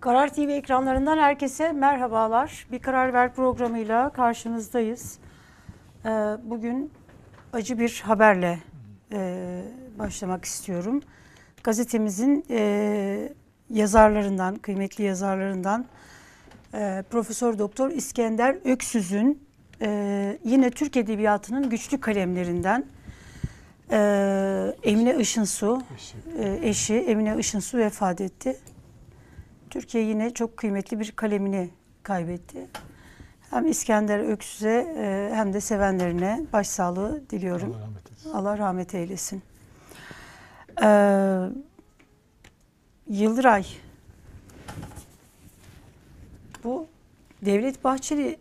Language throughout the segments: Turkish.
Karar TV ekranlarından herkese merhabalar. Bir Karar Ver programıyla karşınızdayız. Ee, Bugün acı bir haberle e, başlamak istiyorum. Gazetemizin e, yazarlarından, kıymetli yazarlarından e, Profesör Doktor İskender Öksüz'ün yine Türk Edebiyatı'nın güçlü kalemlerinden Emine Işınsu, eşi Emine Işınsu vefat etti. Türkiye yine çok kıymetli bir kalemini kaybetti. Hem İskender Öksüz'e e, hem de sevenlerine başsağlığı diliyorum. Allah rahmet eylesin. Allah rahmet eylesin. Ee, Yıldıray, bu Devlet Bahçeli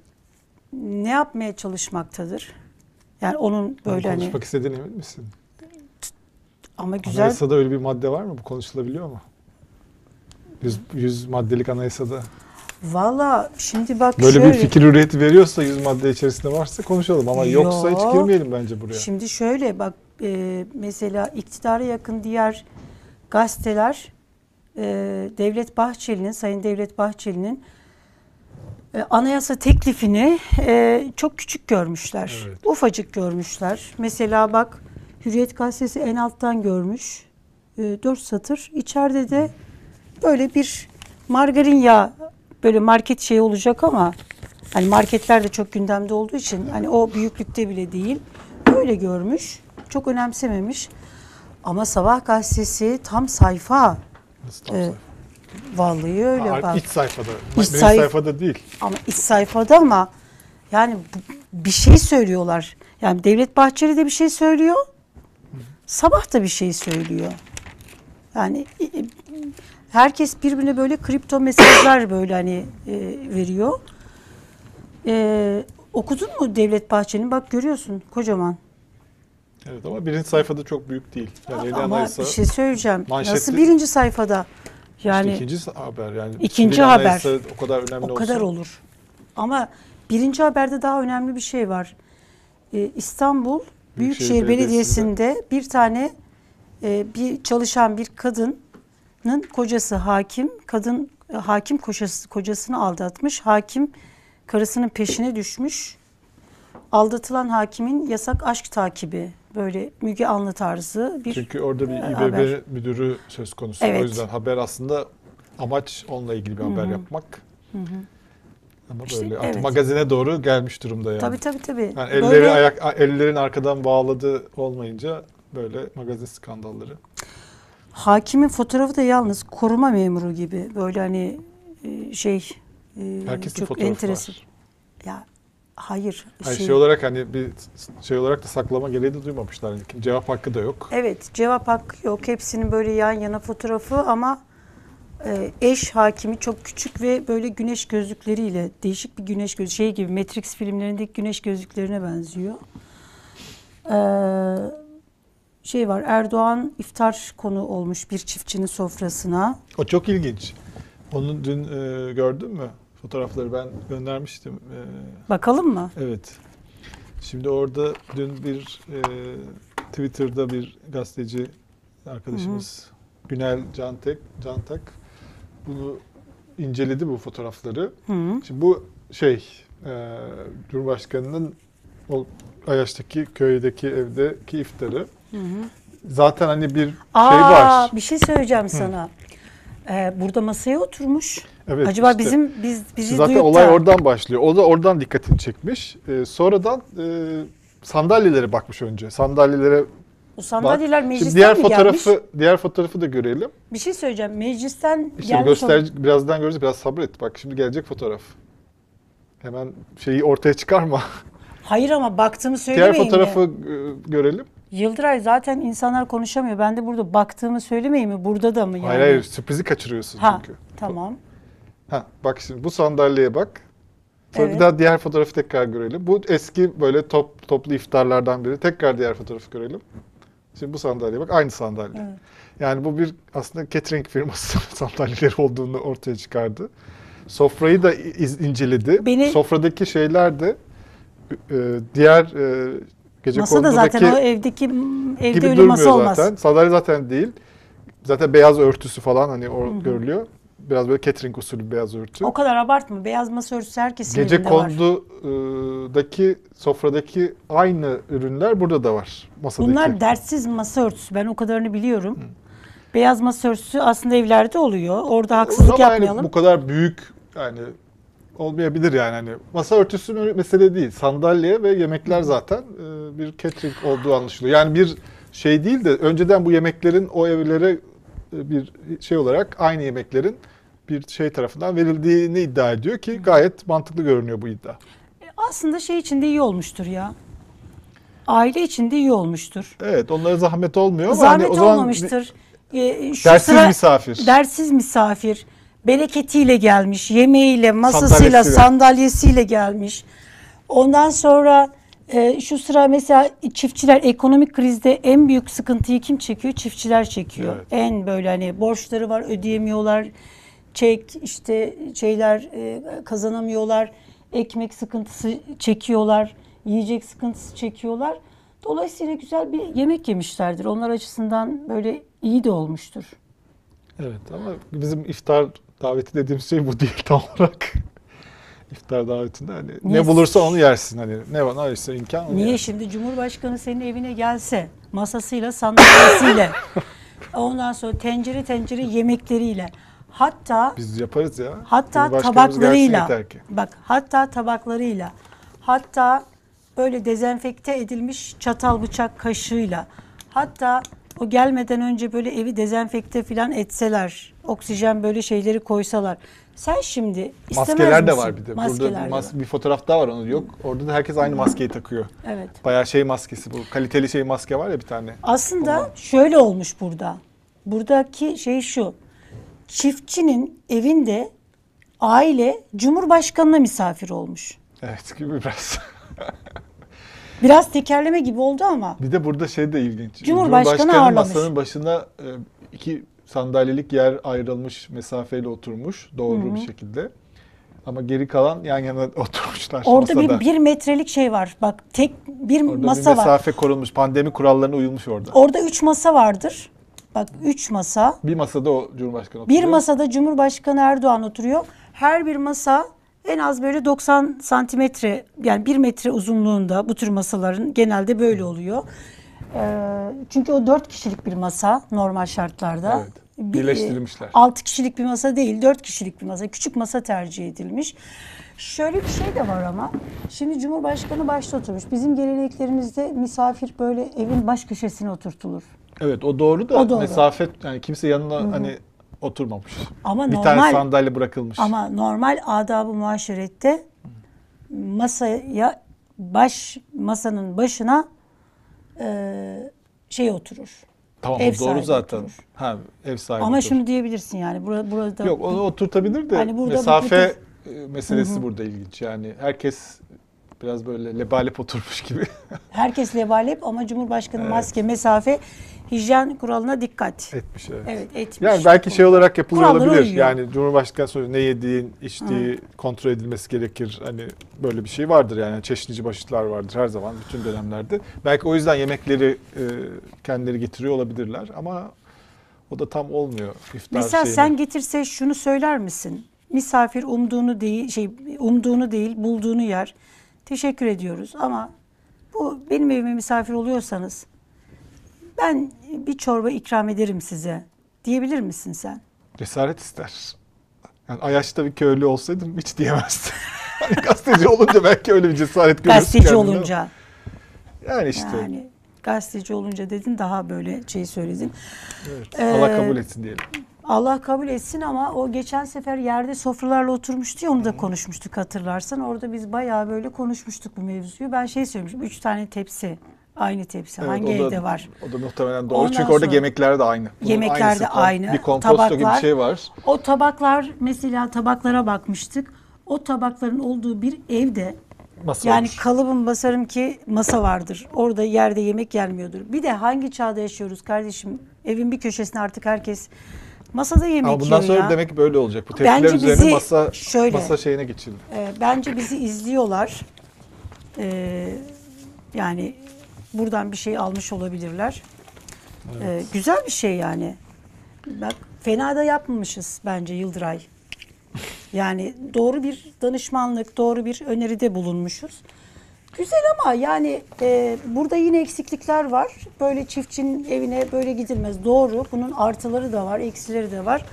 ne yapmaya çalışmaktadır? Yani onun Böyle hani konuşmak istediğine emin misin? ama güzel Anayasada öyle bir madde var mı? Bu konuşulabiliyor mu? 100, 100 maddelik anayasada. Valla şimdi bak Böyle şöyle. bir fikir hürriyeti veriyorsa 100 madde içerisinde varsa konuşalım ama yoksa hiç Yok. girmeyelim bence buraya. Şimdi şöyle bak e, mesela iktidara yakın diğer gazeteler e, Devlet Bahçeli'nin, Sayın Devlet Bahçeli'nin e, anayasa teklifini e, çok küçük görmüşler. Evet. Ufacık görmüşler. Mesela bak Hürriyet Gazetesi en alttan görmüş. E, dört satır. İçeride de böyle bir margarin yağı böyle market şey olacak ama hani marketler de çok gündemde olduğu için hani o büyüklükte bile değil. Öyle görmüş. Çok önemsememiş. Ama Sabah gazetesi tam sayfa. Nasıl tam e, sayfa? Vallahi öyle Aa, bak. İç sayfada. İç sayf- sayfada değil. Ama iç sayfada ama yani bir şey söylüyorlar. Yani Devlet Bahçeli de bir şey söylüyor. Sabah da bir şey söylüyor. Yani herkes birbirine böyle kripto mesajlar böyle hani e, veriyor. E, okudun mu Devlet Bahçeli'nin? Bak görüyorsun kocaman. Evet ama birinci sayfada çok büyük değil. Yani Ama anayasa bir şey söyleyeceğim. manşetli- Nasıl birinci sayfada? Yani işte ikinci haber yani. İkinci haber. o kadar önemli O olsa. kadar olur. Ama birinci haberde daha önemli bir şey var. Ee, İstanbul Büyükşehir, Büyükşehir Belediyesi'nde bir tane e, bir çalışan bir kadının kocası hakim, kadın e, hakim kocası, kocasını aldatmış. Hakim karısının peşine düşmüş. Aldatılan hakimin yasak aşk takibi böyle Müge Anlı tarzı bir Çünkü orada bir İBB haber. müdürü söz konusu. Evet. O yüzden haber aslında amaç onunla ilgili bir haber yapmak. Ama İşte böyle evet. magazine doğru gelmiş durumda yani. tabii tabii tabii. Yani elleri Böyle- ayak ellerin arkadan bağladı olmayınca böyle magazin skandalları. Hakimin fotoğrafı da yalnız koruma memuru gibi böyle hani e, şey e, Herkesin çok fotoğrafı enteresan. var. Ya hayır. Hayır, şey- şey olarak hani bir şey olarak da saklama gereği de duymamışlar. Yani cevap hakkı da yok. Evet cevap hakkı yok. Hepsinin böyle yan yana fotoğrafı ama e, eş hakimi çok küçük ve böyle güneş gözlükleriyle değişik bir güneş gözü şey gibi Matrix filmlerindeki güneş gözlüklerine benziyor. Ee, şey var Erdoğan iftar konu olmuş bir çiftçinin sofrasına. O çok ilginç. Onu dün e, gördün mü? Fotoğrafları ben göndermiştim. E, Bakalım mı? Evet. Şimdi orada dün bir e, Twitter'da bir gazeteci arkadaşımız Günel Cantek, Cantak bunu inceledi bu fotoğrafları. Hı -hı. Şimdi bu şey e, Cumhurbaşkanı'nın o Ayaş'taki köydeki evdeki iftarı. Hı hı. Zaten hani bir Aa, şey var. bir şey söyleyeceğim sana. Ee, burada masaya oturmuş. Evet, Acaba işte. bizim biz bizi Zaten duyup olay da- oradan başlıyor. O da oradan dikkatini çekmiş. E, sonradan e, sandalyelere bakmış önce. Sandalyelere o sandalyeler Bak, meclisten diğer mi fotoğrafı gelmiş? diğer fotoğrafı da görelim. Bir şey söyleyeceğim. Meclisten İşte gelmiş göster olan- birazdan göreceğiz. Biraz sabret. Bak şimdi gelecek fotoğraf. Hemen şeyi ortaya çıkarma. Hayır ama baktığımı diğer söylemeyin fotoğrafı mi? e, görelim. Yıldıray zaten insanlar konuşamıyor. Ben de burada baktığımı söylemeyin mi? Burada da mı yani? Hayır hayır sürprizi kaçırıyorsun Ha, çünkü. tamam. Ha, bak şimdi bu sandalyeye bak. Sonra Evet. bir daha diğer fotoğrafı tekrar görelim. Bu eski böyle top toplu iftarlardan biri. Tekrar diğer fotoğrafı görelim. Şimdi bu sandalyeye bak. Aynı sandalye. Evet. Yani bu bir aslında catering firması sandalyeleri olduğunu ortaya çıkardı. Sofrayı da iz- inceledi. Beni- Sofradaki şeyler de e, diğer e, gece Masa da zaten o evdeki evde gibi öyle masa olmaz. zaten. Sandalye zaten değil. Zaten beyaz örtüsü falan hani o görülüyor. biraz böyle catering usulü beyaz örtü. O kadar abartma. Beyaz masa örtüsü herkesin Gece evinde var. kondudaki sofradaki aynı ürünler burada da var. Masadaki. Bunlar dertsiz masa örtüsü. Ben o kadarını biliyorum. Beyaz masa örtüsü aslında evlerde oluyor. Orada haksızlık Ama yani yapmayalım. bu kadar büyük yani olmayabilir yani hani masa örtüsü mesele değil. Sandalye ve yemekler zaten e, bir catering olduğu anlaşılıyor. Yani bir şey değil de önceden bu yemeklerin o evlere e, bir şey olarak aynı yemeklerin bir şey tarafından verildiğini iddia ediyor ki gayet mantıklı görünüyor bu iddia. Aslında şey içinde iyi olmuştur ya. Aile içinde iyi olmuştur. Evet onlara zahmet olmuyor ama Zahmet hani o zaman olmamıştır. Ee, şu dersiz sıra- misafir. Dersiz misafir. Bereketiyle gelmiş. Yemeğiyle, masasıyla, Sandalyesiyle. sandalyesiyle gelmiş. Ondan sonra e, şu sıra mesela çiftçiler ekonomik krizde en büyük sıkıntıyı kim çekiyor? Çiftçiler çekiyor. Evet. En böyle hani borçları var ödeyemiyorlar. Çek işte şeyler e, kazanamıyorlar. Ekmek sıkıntısı çekiyorlar. Yiyecek sıkıntısı çekiyorlar. Dolayısıyla güzel bir yemek yemişlerdir. Onlar açısından böyle iyi de olmuştur. Evet ama bizim iftar daveti dediğimiz şey bu değil tam olarak. iftar davetinde hani Niye? ne bulursa onu yersin hani ne var ise imkan onu Niye yersin. şimdi Cumhurbaşkanı senin evine gelse masasıyla sandalyesiyle ondan sonra tencere tencere yemekleriyle hatta Biz yaparız ya. hatta Cumhurbaşkanımız gelsin tabaklarıyla yeter ki. bak hatta tabaklarıyla hatta böyle dezenfekte edilmiş çatal bıçak kaşığıyla hatta o gelmeden önce böyle evi dezenfekte falan etseler oksijen böyle şeyleri koysalar sen şimdi istemez Maskeler de misin? var bir de. Maskeler Burada de bir, mas- var. bir fotoğraf daha var onu yok. Orada da herkes aynı maskeyi takıyor. Evet. Bayağı şey maskesi bu. Kaliteli şey maske var ya bir tane. Aslında şöyle olmuş burada. Buradaki şey şu. Çiftçinin evinde aile Cumhurbaşkanına misafir olmuş. Evet gibi biraz. Biraz tekerleme gibi oldu ama bir de burada şey de ilginç. Cumhurbaşkanı ağırlamış. masanın başına e, iki sandalyelik yer ayrılmış mesafeyle oturmuş doğru bir şekilde. Ama geri kalan yan yana oturmuşlar orada masada. bir, bir metrelik şey var. Bak tek bir Orada masa bir var. mesafe korunmuş. Pandemi kurallarına uyulmuş orada. Orada üç masa vardır. Bak üç masa. Bir masada o Cumhurbaşkanı oturuyor. Bir masada Cumhurbaşkanı Erdoğan oturuyor. Her bir masa en az böyle 90 santimetre yani bir metre uzunluğunda bu tür masaların genelde böyle oluyor. Ee, çünkü o dört kişilik bir masa normal şartlarda. Evet, Bir- birleştirilmişler. 6 kişilik bir masa değil, 4 kişilik bir masa. Küçük masa tercih edilmiş. Şöyle bir şey de var ama. Şimdi Cumhurbaşkanı başta oturmuş. Bizim geleneklerimizde misafir böyle evin baş köşesine oturtulur. Evet o doğru da O doğru. mesafe yani kimse yanına hani oturmamış. Ama bir normal tane sandalye bırakılmış. Ama normal adab-ı muaşerette masaya baş masanın başına e, şey oturur. tamam ev doğru zaten. oturur. Ha ev sahibi. Ama oturur. şunu diyebilirsin yani burada burada Yok onu oturtabilir de Hani burada mesafe e, meselesi burada ilginç. Yani herkes biraz böyle lebalep oturmuş gibi. herkes lebalep ama Cumhurbaşkanı maske, mesafe, hijyen kuralına dikkat. Etmiş evet. Evet etmiş. Yani belki şey olarak yapılıyor Kurallara olabilir. uyuyor. Yani Cumhurbaşkanı soruyor ne yediğin, içtiği kontrol edilmesi gerekir. Hani böyle bir şey vardır yani çeşnici başlıklar vardır her zaman bütün dönemlerde. Belki o yüzden yemekleri e, kendileri getiriyor olabilirler ama o da tam olmuyor iftar Mesela şeyine. sen getirse şunu söyler misin? Misafir umduğunu değil, şey umduğunu değil, bulduğunu yer. Teşekkür ediyoruz ama bu benim evime misafir oluyorsanız ben bir çorba ikram ederim size diyebilir misin sen? Cesaret ister. Yani Ayaş'ta bir köylü olsaydım hiç diyemezdim. hani gazeteci olunca belki öyle bir cesaret görürsün Gazeteci kendinde ama- olunca. Yani işte. Yani gazeteci olunca dedin daha böyle şey söyledin. evet, Ee, Allah kabul etsin diyelim. Allah kabul etsin ama o geçen sefer yerde sofralarla oturmuştu ya onu da konuşmuştuk hatırlarsan. Orada biz bayağı böyle konuşmuştuk bu mevzuyu. Ben şey söylemiştim. Üç tane tepsi. Aynı tepsi. Evet, Hangi da- evde var? O da muhtemelen doğru. Ondan Çünkü orada yemekler de aynı. Bunun Yemekler aynısı, de aynı, Bir komposto gibi bir tabaklar. şey var. O tabaklar mesela tabaklara bakmıştık. O tabakların olduğu bir evde Masa yani olmuş. kalıbım basarım ki masa vardır. Orada yerde yemek gelmiyordur. Bir de hangi çağda yaşıyoruz kardeşim? Evin bir köşesine artık herkes masada yemek Ama bundan yiyor sonra ya. demek ki böyle olacak. Bu Bence tepkiler üzerine bizi masa şöyle- masa şeyine geçildi. Ee, bence bizi izliyorlar. Ee, yani buradan bir şey almış olabilirler. Ee, güzel bir şey yani. Bak fena da yapmamışız bence Yıldıray. Yani doğru bir danışmanlık, doğru bir öneride bulunmuşuz. Güzel ama yani e, burada yine eksiklikler var. Böyle çiftçinin evine böyle gidilmez. Doğru. Bunun artıları da var, eksileri de var.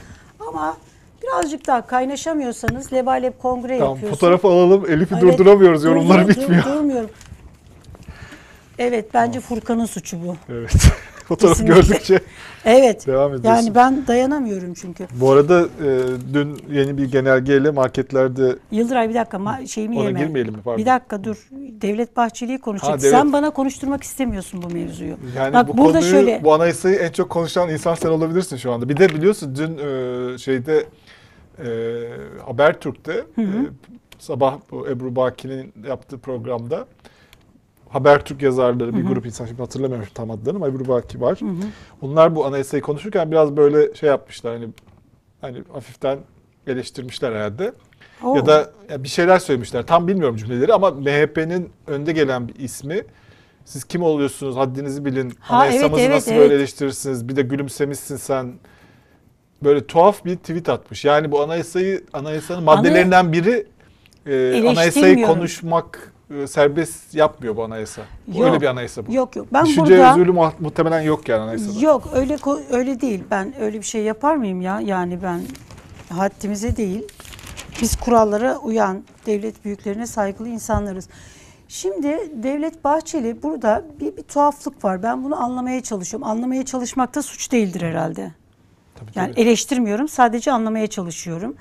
Ama birazcık daha kaynaşamıyorsanız lebalep kongre Tamam yapıyorsun. fotoğrafı alalım. Elif'i Evet. durduramıyoruz. Yorumları Dur- dur- bitmiyor. Durmuyorum. Evet bence Furkan'ın suçu bu. Evet. Fotoğrafı gördükçe Evet. devam ediyorsun. Yani ben dayanamıyorum çünkü. Bu arada e, dün yeni bir genelgeyle marketlerde Yıldıray bir dakika ma- şeyimi ona yeme. girmeyelim mi? Pardon. Bir dakika dur. Devlet Bahçeli'yi konuşacak. Ha, devlet- Sen bana konuşturmak istemiyorsun bu mevzuyu. Yani Bak bu burada konuyu, şöyle- bu anayasayı en çok konuşan insan sen olabilirsin şu anda. Bir de biliyorsun dün e, şeyde e, Habertürk'te e, sabah bu Ebru Baki'nin yaptığı programda Habertürk yazarları bir grup insan şimdi hatırlamıyorum tam adlarını ama Ebru Baki var. Onlar bu anayasayı konuşurken biraz böyle şey yapmışlar hani hani hafiften eleştirmişler herhalde. Oo. Ya da ya bir şeyler söylemişler. Tam bilmiyorum cümleleri ama MHP'nin önde gelen bir ismi. Siz kim oluyorsunuz? Haddinizi bilin. Ha, Anayasamızı evet, evet, nasıl evet. böyle eleştirirsiniz? Bir de gülümsemişsin sen. Böyle tuhaf bir tweet atmış. Yani bu anayasayı anayasanın maddelerinden biri e, anayasayı konuşmak serbest yapmıyor bu anayasa. Yok. Öyle bir anayasa bu. Yok yok. Ben Düşünce burada özgürlüğü mu- muhtemelen yok yani anayasada. Yok öyle öyle değil. Ben öyle bir şey yapar mıyım ya? Yani ben haddimize değil. Biz kurallara uyan, devlet büyüklerine saygılı insanlarız. Şimdi Devlet Bahçeli burada bir, bir tuhaflık var. Ben bunu anlamaya çalışıyorum. Anlamaya çalışmak da suç değildir herhalde. Tabii, Yani tabii. eleştirmiyorum, sadece anlamaya çalışıyorum.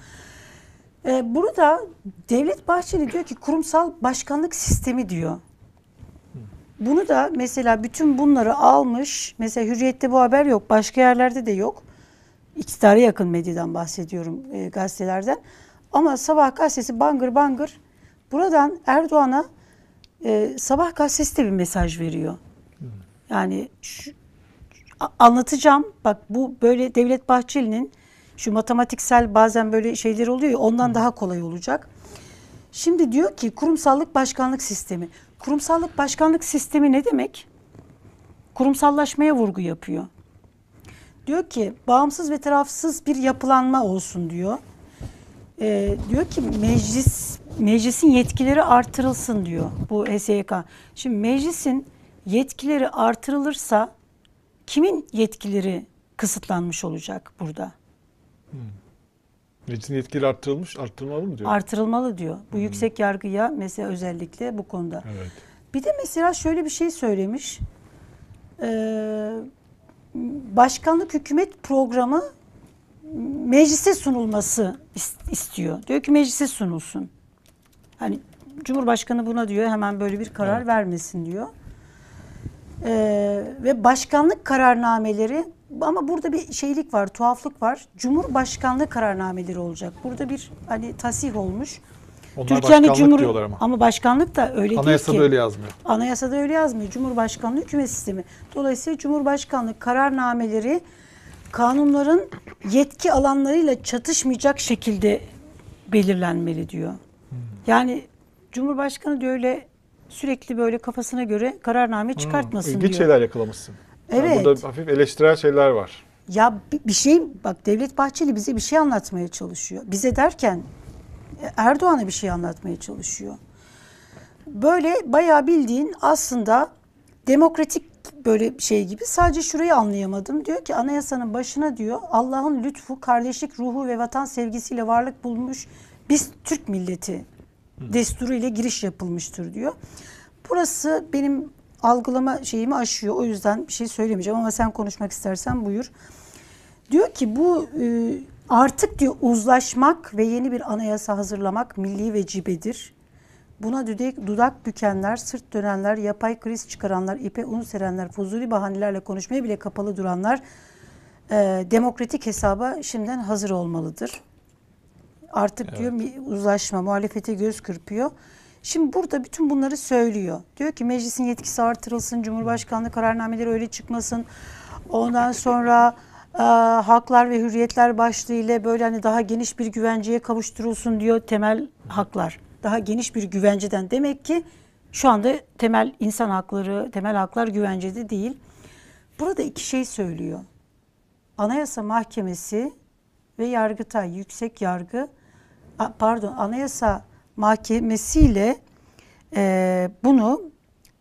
Ee, burada Devlet Bahçeli diyor ki kurumsal başkanlık sistemi diyor. Bunu da mesela bütün bunları almış. Mesela Hürriyet'te bu haber yok. Başka yerlerde de yok. İktidara yakın medyadan bahsediyorum e, gazetelerden. Ama Sabah gazetesi bangır bangır buradan Erdoğan'a e, Sabah gazetesi de bir mesaj veriyor. Yani şu, anlatacağım. Bak bu böyle Devlet Bahçeli'nin şu matematiksel bazen böyle şeyler oluyor ya ondan daha kolay olacak. Şimdi diyor ki kurumsallık başkanlık sistemi. Kurumsallık başkanlık sistemi ne demek? Kurumsallaşmaya vurgu yapıyor. Diyor ki bağımsız ve tarafsız bir yapılanma olsun diyor. Ee, diyor ki meclis meclisin yetkileri artırılsın diyor bu HSYK. Şimdi meclisin yetkileri artırılırsa kimin yetkileri kısıtlanmış olacak burada? Meclisin yetkileri arttırılmış, arttırılmalı mı diyor? Artırılmalı diyor. Bu yüksek yargıya mesela özellikle bu konuda. evet. Bir de mesela şöyle bir şey söylemiş. Ee, başkanlık hükümet programı meclise sunulması is- istiyor. Diyor ki meclise sunulsun. Hani Cumhurbaşkanı buna diyor hemen böyle bir karar Evet. vermesin diyor. Ee, ve başkanlık kararnameleri ama burada bir şeylik var, tuhaflık var. Cumhurbaşkanlığı kararnameleri olacak. Burada bir hani tasih olmuş. Onlar Türkiye'nin başkanlık Cumhur- diyorlar ama. başkanlık da öyle Anayasada değil ki. öyle yazmıyor. Anayasada öyle yazmıyor. Cumhurbaşkanlığı hükümet sistemi. Dolayısıyla Cumhurbaşkanlığı kararnameleri kanunların yetki alanlarıyla çatışmayacak şekilde belirlenmeli diyor. Yani Cumhurbaşkanı diyor öyle sürekli böyle kafasına göre kararname çıkartmasın İlginç diyor. şeyler yakalamışsın. Yani Evet. burada hafif eleştirel şeyler var. Ya bi- bir şey bak Devlet Bahçeli bize bir şey anlatmaya çalışıyor. Bize derken Erdoğan'a bir şey anlatmaya çalışıyor. Böyle bayağı bildiğin aslında demokratik böyle şey gibi sadece şurayı anlayamadım. Diyor ki anayasanın başına diyor Allah'ın lütfu, kardeşlik ruhu ve vatan sevgisiyle varlık bulmuş biz Türk milleti desturu ile giriş yapılmıştır diyor. Burası benim algılama şeyimi aşıyor. O yüzden bir şey söylemeyeceğim ama sen konuşmak istersen buyur. Diyor ki bu e, artık diyor uzlaşmak ve yeni bir anayasa hazırlamak milli vecibedir. Buna dudak, dudak bükenler, sırt dönenler, yapay kriz çıkaranlar, ipe un serenler, fuzuli bahanelerle konuşmaya bile kapalı duranlar e, demokratik hesaba şimdiden hazır olmalıdır. Artık diyor mi- uzlaşma, muhalefete göz kırpıyor. Şimdi burada bütün bunları söylüyor. Diyor ki meclisin yetkisi artırılsın, Cumhurbaşkanlığı kararnameleri öyle çıkmasın. Ondan sonra e, haklar ve hürriyetler başlığı ile böyle hani daha geniş bir güvenceye kavuşturulsun diyor temel haklar. Daha geniş bir güvenceden demek ki şu anda temel insan hakları, temel haklar güvencede değil. Burada iki şey söylüyor. Anayasa Mahkemesi ve Yargıtay Yüksek Yargı pardon Anayasa Mahkemesi ile e, bunu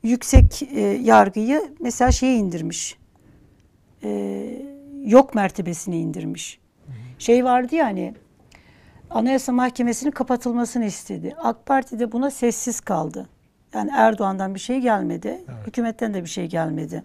yüksek e, yargıyı mesela şeye indirmiş. E, yok mertebesine indirmiş. Şey vardı ya hani Anayasa Mahkemesi'nin kapatılmasını istedi. AK Parti de buna sessiz kaldı. Yani Erdoğan'dan bir şey gelmedi. Hükümetten de bir şey gelmedi.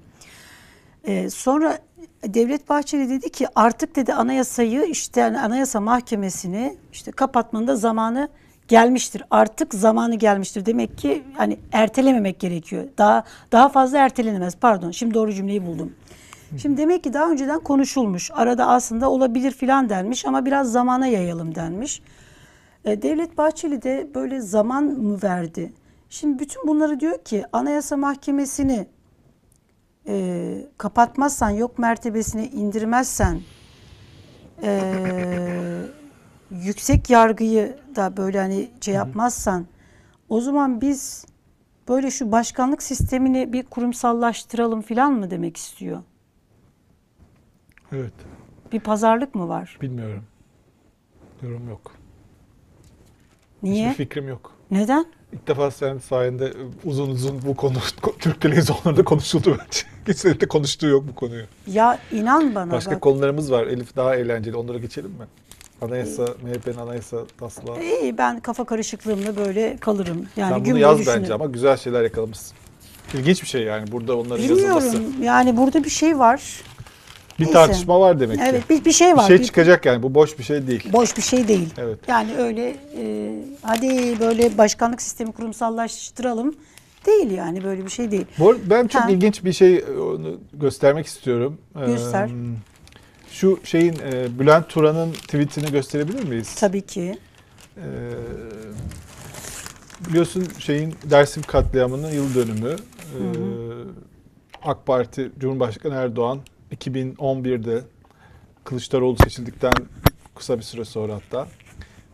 Ee, sonra Devlet Bahçeli dedi ki artık dedi anayasayı işte yani Anayasa Mahkemesi'ni işte kapatmanın da zamanı gelmiştir. Artık zamanı gelmiştir. Demek ki hani ertelememek gerekiyor. Daha daha fazla ertelenemez. Pardon. Şimdi doğru cümleyi buldum. Şimdi demek ki daha önceden konuşulmuş. Arada aslında olabilir filan denmiş ama biraz zamana yayalım denmiş. E, Devlet Bahçeli de böyle zaman mı verdi? Şimdi bütün bunları diyor ki Anayasa Mahkemesi'ni e, kapatmazsan, yok mertebesine indirmezsen, e, yüksek yargıyı da böyle hani şey yapmazsan, o zaman biz böyle şu başkanlık sistemini bir kurumsallaştıralım filan mı demek istiyor? Evet. Bir pazarlık mı var? Bilmiyorum. Yorum yok. Niye? Hiçbir fikrim yok. Neden? İlk defa senin sayende e, uzun uzun bu konu Türk televizyonlarında konuşuldu bence. Kimsenin de konuştuğu yok bu konuyu. Ya inan bana Başka bak. konularımız var. Elif daha eğlenceli. Onlara geçelim mi? Anayasa, MHP'nin anayasa taslağı. İyi ben kafa karışıklığımla böyle kalırım. Yani Sen bunu yaz düşünürüm. bence ama güzel şeyler yakalamışsın. İlginç bir şey yani burada onların yazılması. Bilmiyorum. Yani burada bir şey var. Bir Neyse. tartışma var demek ki. Evet bir, bir şey Bir var. şey Bir- çıkacak yani. Bu boş bir şey değil. boş bir şey değil. Evet. Yani öyle e, hadi böyle başkanlık sistemi kurumsallaştıralım değil yani böyle bir şey değil. Bu ben çok Ha. ilginç bir şey e, onu göstermek istiyorum. Göster. Ee, şu şeyin e, Bülent Turan'ın tweetini gösterebilir miyiz? Tabii ki. Ee, biliyorsun şeyin Dersim katliamının yıl dönümü. Ee, AK Parti Cumhurbaşkanı Erdoğan 2011'de Kılıçdaroğlu seçildikten kısa bir süre sonra hatta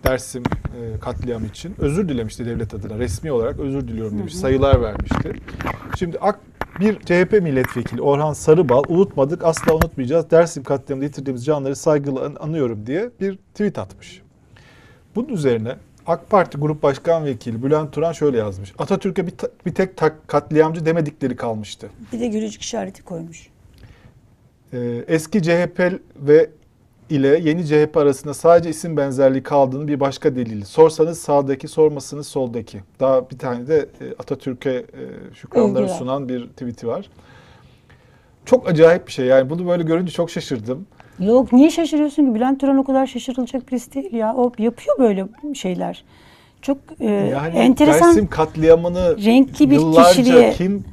Dersim e, katliamı için özür dilemişti devlet adına. Resmi olarak özür diliyorum demiş. Sayılar vermişti. Şimdi AK bir CHP milletvekili Orhan Sarıbal unutmadık asla unutmayacağız. Dersim katliamında yitirdiğimiz canları saygıyla an- anıyorum diye bir tweet atmış. Bunun üzerine AK Parti Grup Başkan Vekili Bülent Turan şöyle yazmış. Atatürk'e bir, bir tek katliamcı demedikleri kalmıştı. Bir de gülücük işareti koymuş. Ee, eski CHP ve ile yeni CHP arasında sadece isim benzerliği kaldığını bir başka delili. Sorsanız sağdaki, sormasanız soldaki. Daha bir tane de e, Atatürk'e e, şükranları sunan bir tweet'i var. Çok acayip bir şey yani bunu böyle görünce çok şaşırdım. Yok niye şaşırıyorsun ki? Bülent Turan o kadar şaşırılacak birisi değil ya. O yapıyor böyle şeyler. Çok e, Yani enteresan. Dersim katliamını renkli bir yıllarca kişiliğe- kim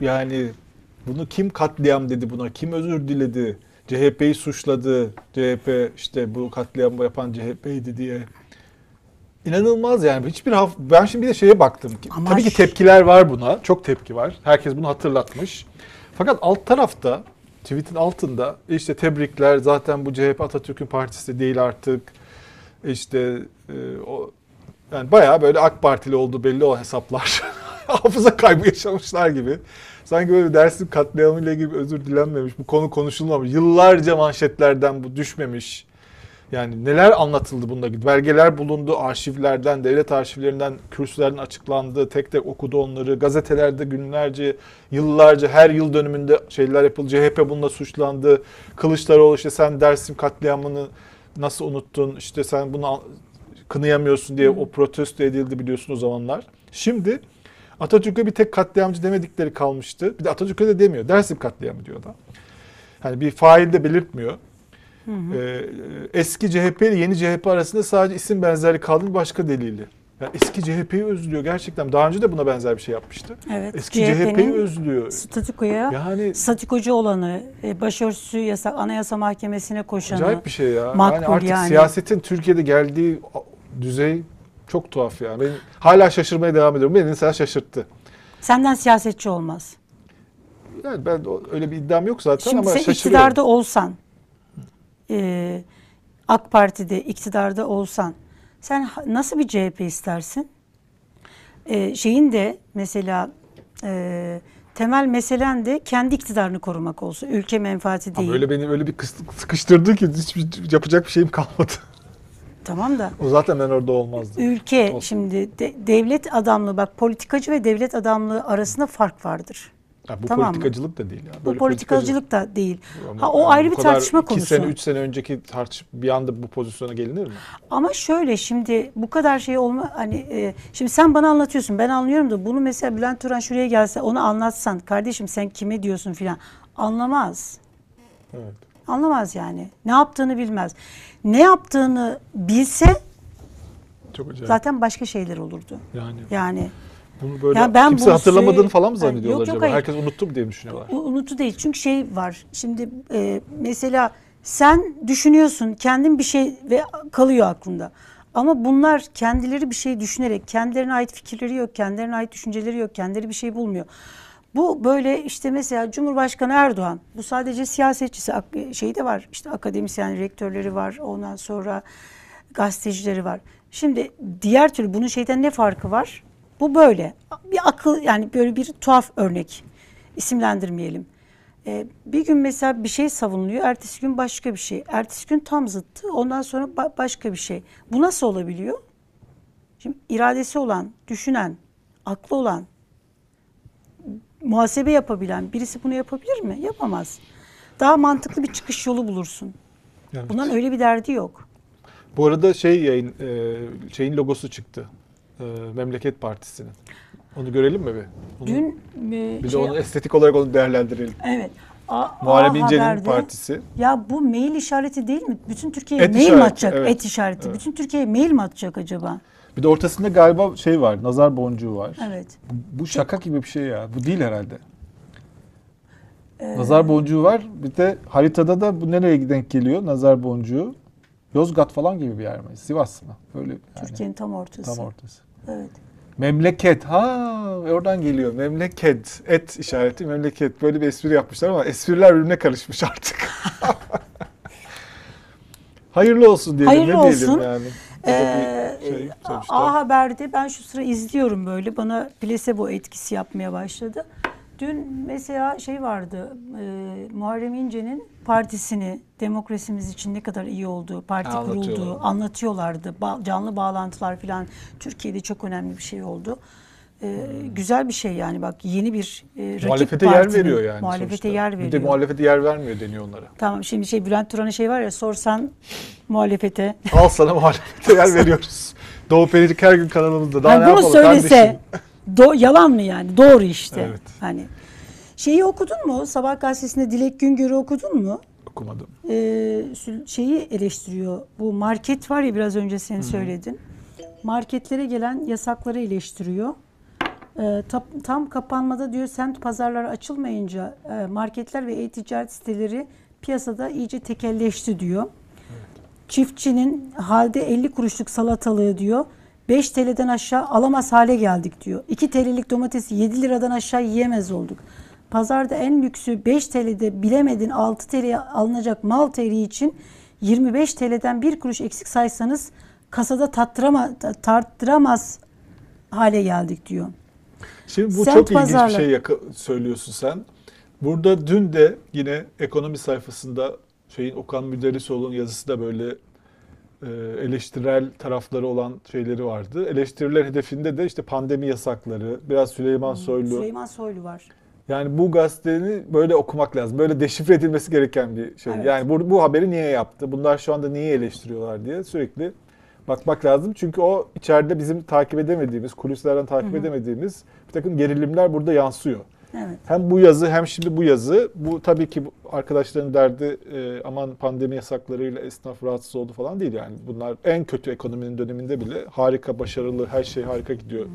yani bunu kim katliam dedi buna? Kim özür diledi? CHP'yi suçladı. CHP işte bu katliamı yapan CHP'ydi diye. İnanılmaz yani. Hiçbir haf ben şimdi bir de şeye baktım. ki- Ama Tabii ki tepkiler var buna. Çok tepki var. Herkes bunu hatırlatmış. Fakat alt tarafta tweetin altında işte tebrikler zaten bu CHP Atatürk'ün partisi de değil artık. İşte e, o yani bayağı böyle AK Partili olduğu belli o hesaplar. Hafıza kaybı yaşamışlar gibi. Sanki böyle Dersim katliamıyla ilgili özür dilenmemiş, bu konu konuşulmamış. Yıllarca manşetlerden bu düşmemiş. Yani neler anlatıldı bunda. Belgeler bulundu arşivlerden, devlet arşivlerinden, kürsülerden açıklandı. Tek tek okudu onları. Gazetelerde günlerce, yıllarca her yıl dönümünde şeyler yapıldı. CHP bununla suçlandı. Kılıçdaroğlu işte sen Dersim katliamını nasıl unuttun? İşte sen bunu kınıyamıyorsun diye o protesto edildi biliyorsun o zamanlar. Şimdi Atatürk'e bir tek katliamcı demedikleri kalmıştı. Bir de Atatürk'e de demiyor. Dersim katliamı diyor da. Hani bir fail de belirtmiyor. Ee, eski CHP ile yeni CHP arasında sadece isim benzerliği kaldığını başka delili. Yani eski CHP'yi özlüyor gerçekten. Daha önce de buna benzer bir şey yapmıştı. Evet. Eski CHP'yi özlüyor. statükoya Yani statikocu olanı, e, başörtüsü yasak anayasa mahkemesine koşanı. acayip bir şey ya. makbul yani artık yani. siyasetin Türkiye'de geldiği düzey çok tuhaf yani. Ben hala şaşırmaya devam ediyorum. Beni mesela şaşırttı. Senden siyasetçi olmaz. Yani ben öyle bir iddiam yok zaten Şimdi ama sen şaşırıyorum. iktidarda olsan, e, AK Parti'de iktidarda olsan, sen nasıl bir CHP istersin? E, şeyin de mesela e, temel meselen de kendi iktidarını korumak olsa. Ülke menfaati değil. Ama öyle beni öyle bir sıkıştırdı ki hiç yapacak bir şeyim kalmadı. Tamam da O zaten ben orada olmazdım. ülke Olsun. şimdi de- devlet adamlığı bak politikacı ve devlet adamlığı arasında fark vardır. Ya bu Tamam mı? politikacılık da değil ya. Bu Böyle politikacılık da değil. Ama Ha o yani ayrı bir tartışma konusu. sene, üç sene önceki tartış bir anda bu pozisyona gelinir mi? Ama şöyle şimdi bu kadar şey olma hani e, şimdi sen bana anlatıyorsun ben anlıyorum da bunu mesela Bülent Turan şuraya gelse onu anlatsan kardeşim sen kime diyorsun filan anlamaz. Evet. Anlamaz yani. Ne yaptığını bilmez. Ne yaptığını bilse Çok acayip. zaten başka şeyler olurdu. Yani Yani bunu böyle Ya ben kimse bunu hatırlamadığını falan mı Yani zannediyorlar yok, yok, acaba? hayır. Herkes unuttu mu diye mi düşünüyorlar? u- unutu değil. Çünkü şey var. Şimdi e, mesela sen düşünüyorsun kendin bir şey ve kalıyor aklında. Ama bunlar kendileri bir şey düşünerek, kendilerine ait fikirleri yok, kendilerine ait düşünceleri yok, kendileri bir şey bulmuyor. Bu böyle işte mesela Cumhurbaşkanı Erdoğan, bu sadece siyasetçisi, ak- şey de var, işte akademisyen rektörleri var, ondan sonra gazetecileri var. Şimdi diğer türlü bunun şeyden ne farkı var? Bu böyle. Bir akıl yani böyle bir tuhaf örnek. İsimlendirmeyelim. Ee, bir gün mesela bir şey savunuluyor, ertesi gün başka bir şey. Ertesi gün tam zıttı, ondan sonra ba- başka bir şey. Bu nasıl olabiliyor? Şimdi iradesi olan, düşünen, aklı olan, muhasebe yapabilen birisi bunu yapabilir mi? Yapamaz. Daha mantıklı bir çıkış yolu bulursun. Evet. Bundan öyle bir derdi yok. Bu arada şey yayın e, şeyin logosu çıktı. E, Memleket Partisi'nin. Onu görelim mi bir? Onu, Dün e, bir de şey- onu estetik olarak onu değerlendirelim. evet. A, Muharrem A İnce'nin Haber'de- partisi. Ya bu mail işareti değil mi? Bütün Türkiye'ye mail mi işareti, atacak? evet. Et işareti. Evet. Bütün Türkiye'ye mail mi atacak acaba? Bir de ortasında galiba şey var, nazar boncuğu var. Evet. Bu, bu şaka gibi bir şey ya. Bu değil herhalde. Ee, Nazar boncuğu var. Bir de haritada da bu nereye denk geliyor nazar boncuğu? Yozgat falan gibi bir yer mi? Sivas mı? Böyle yani Türkiye'nin tam ortası. tam ortası. Evet. Memleket. Ha oradan geliyor. Memleket. Et işareti memleket. Böyle bir espri yapmışlar ama espriler birbirine karışmış artık. Hayırlı olsun diyelim. Hayırlı ne diyelim olsun. yani. Ee, şey. A Haber'de ben şu sıra izliyorum böyle bana plasebo etkisi yapmaya başladı. Dün mesela şey vardı e, Muharrem İnce'nin partisini demokrasimiz için ne kadar iyi olduğu, parti kurulduğu anlatıyorlardı. Ba- canlı bağlantılar falan Türkiye'de çok önemli bir şey oldu. E, Güzel bir şey yani bak yeni bir e, rakip muhalefete yer partinin- veriyor yani Muhalefete sonuçta. yer Bir de veriyor. muhalefete yer vermiyor deniyor onlara. Tamam şimdi şey Bülent Turan'a şey var ya sorsan muhalefete. Al sana muhalefete yer veriyoruz. Doğu Perinçek her gün kanalımızda. Daha Hani ne bunu yapalım söylese kardeşim? do- yalan mı yani? Doğru işte. Evet. Hani şeyi okudun mu? Sabah gazetesinde Dilek Güngör'ü okudun mu? Okumadım. Ee, şeyi eleştiriyor. Bu market var ya biraz önce senin söyledin. Marketlere gelen yasakları eleştiriyor. Ee, tam, tam kapanmada diyor semt pazarları açılmayınca e, marketler ve e-ticaret siteleri piyasada iyice tekelleşti diyor. Çiftçinin halde 50 kuruşluk salatalığı diyor 5 TL'den aşağı alamaz hale geldik diyor. 2 TL'lik domatesi 7 liradan aşağı yiyemez olduk. Pazarda en lüksü 5 TL'de bilemedin 6 TL'ye alınacak mal teri için 25 TL'den 1 kuruş eksik saysanız kasada tattırama, tarttıramaz hale geldik diyor. Şimdi bu Semt çok ilginç pazarla- bir şey yaka- söylüyorsun sen. Burada dün de yine ekonomi sayfasında şeyin Okan Müderrisoğlu'nun yazısı da böyle e, eleştirel tarafları olan şeyleri vardı. Eleştiriler hedefinde de işte pandemi yasakları, biraz Süleyman Soylu. Süleyman Soylu var. Yani bu gazetenin böyle okumak lazım. Böyle deşifre edilmesi gereken bir şey. Evet. Yani bu, bu haberi niye yaptı? Bunlar şu anda niye eleştiriyorlar diye sürekli bakmak lazım. Çünkü o içeride bizim takip edemediğimiz, kulislerden takip edemediğimiz bir takım gerilimler burada yansıyor. Evet. Hem bu yazı hem şimdi bu yazı. Bu tabii ki arkadaşların derdi e, aman pandemi yasaklarıyla esnaf rahatsız oldu falan değil yani. Bunlar en kötü ekonominin döneminde bile harika, başarılı, her şey harika gidiyor.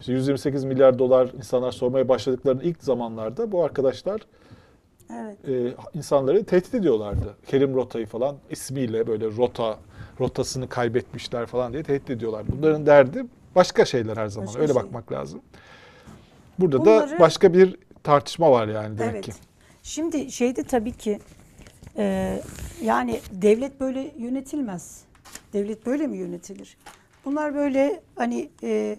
İşte 128 milyar dolar insanlar sormaya başladıklarının ilk zamanlarda bu arkadaşlar Evet. e, insanları tehdit ediyorlardı. Kerim Rota'yı falan ismiyle böyle rota rotasını kaybetmişler falan diye tehdit ediyorlardı. Bunların derdi başka şeyler her zaman. Başka Öyle şey. bakmak lazım. Burada da Bunları- başka bir tartışma var yani demek evet. ki. Şimdi şeyde tabii ki e, yani devlet böyle yönetilmez. Devlet böyle mi yönetilir? Bunlar böyle hani e,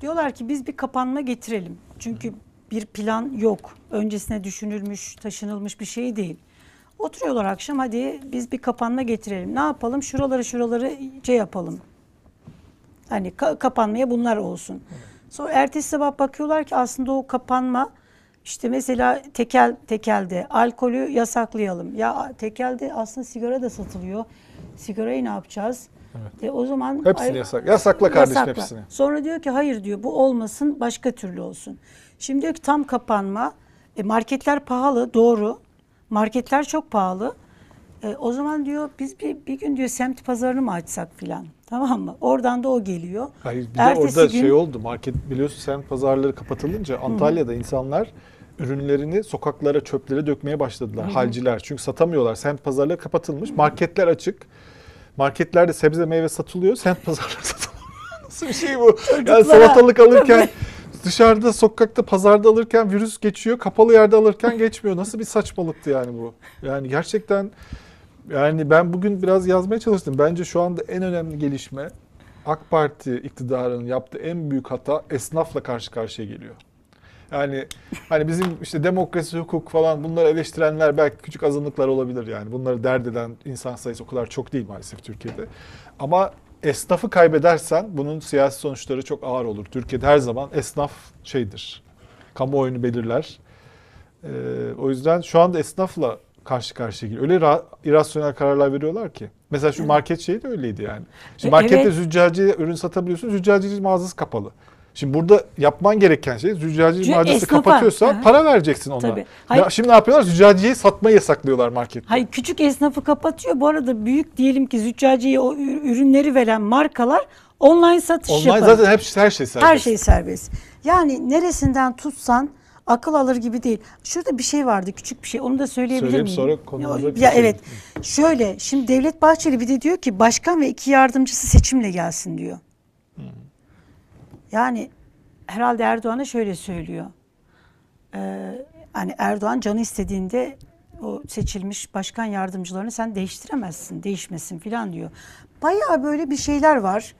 diyorlar ki biz bir kapanma getirelim. Çünkü bir plan yok. Öncesine düşünülmüş, taşınılmış bir şey değil. Oturuyorlar akşam hadi biz bir kapanma getirelim. Ne yapalım? Şuraları şuraları şey yapalım. Hani ka- kapanmaya bunlar olsun. Sonra ertesi sabah bakıyorlar ki aslında o kapanma işte mesela tekel tekelde alkolü yasaklayalım. Ya tekelde aslında sigara da satılıyor. Sigarayı ne yapacağız? E, o zaman Hepsini Ay- yasak. Yasakla kardeşim Yasakla. hepsini. Sonra diyor ki hayır diyor bu olmasın başka türlü olsun. Şimdi diyor ki tam kapanma. E, marketler pahalı doğru. Marketler çok pahalı. E, o zaman diyor biz bir, bir gün diyor semt pazarını mı açsak filan. Tamam mı? Oradan da o geliyor. Hayır bir de Ertesi orada gün- şey oldu. Market biliyorsun semt pazarları kapatılınca Antalya'da insanlar ürünlerini sokaklara, çöplere dökmeye başladılar. Halciler. Çünkü satamıyorlar. Semt pazarları kapatılmış. Marketler açık. Marketlerde sebze meyve satılıyor. Semt pazarları satılmıyor. Nasıl bir şey bu? Yani Çocuklara- salatalık alırken dışarıda sokakta pazarda alırken virüs geçiyor. Kapalı yerde alırken geçmiyor. Nasıl bir saçmalıktı yani bu? Yani gerçekten yani ben bugün biraz yazmaya çalıştım. Bence şu anda en önemli gelişme AK Parti iktidarının yaptığı en büyük hata esnafla karşı karşıya geliyor. Yani hani bizim işte demokrasi, hukuk falan bunları eleştirenler belki küçük azınlıklar olabilir yani. Bunları dert eden insan sayısı o kadar çok değil maalesef Türkiye'de. Ama esnafı kaybedersen bunun siyasi sonuçları çok ağır olur. Türkiye'de her zaman esnaf şeydir. Kamuoyunu belirler. Ee, o yüzden şu anda esnafla karşı karşıya geliyor. Öyle ra- irrasyonel kararlar veriyorlar ki. Mesela şu market şeyi de öyleydi yani. Şimdi E, markette evet. züccaciye ürün satabiliyorsun. Züccaciye mağazası kapalı. Şimdi burada yapman gereken şey züccaciye Cü- mağazası esnafa. kapatıyorsa Hı para vereceksin ona. Tabii. Ya Hayır. şimdi ne yapıyorlar? Züccaciyeyi satmayı yasaklıyorlar markette. Hayır küçük esnafı kapatıyor. Bu arada büyük diyelim ki züccaciye o ür- ürünleri veren markalar online satış Online yapar. zaten hep her şey serbest. Her şey serbest. Yani neresinden tutsan akıl alır gibi değil. Şurada bir şey vardı küçük bir şey onu da söyleyebilir Söyleyeyim, miyim? sonra konumuza ya, geçelim. evet. Şöyle şimdi Devlet Bahçeli bir de diyor ki başkan ve iki yardımcısı seçimle gelsin diyor. Yani herhalde Erdoğan'a şöyle söylüyor. Ee, hani Erdoğan canı istediğinde o seçilmiş başkan yardımcılarını sen değiştiremezsin, değişmesin filan diyor. Bayağı böyle bir şeyler var.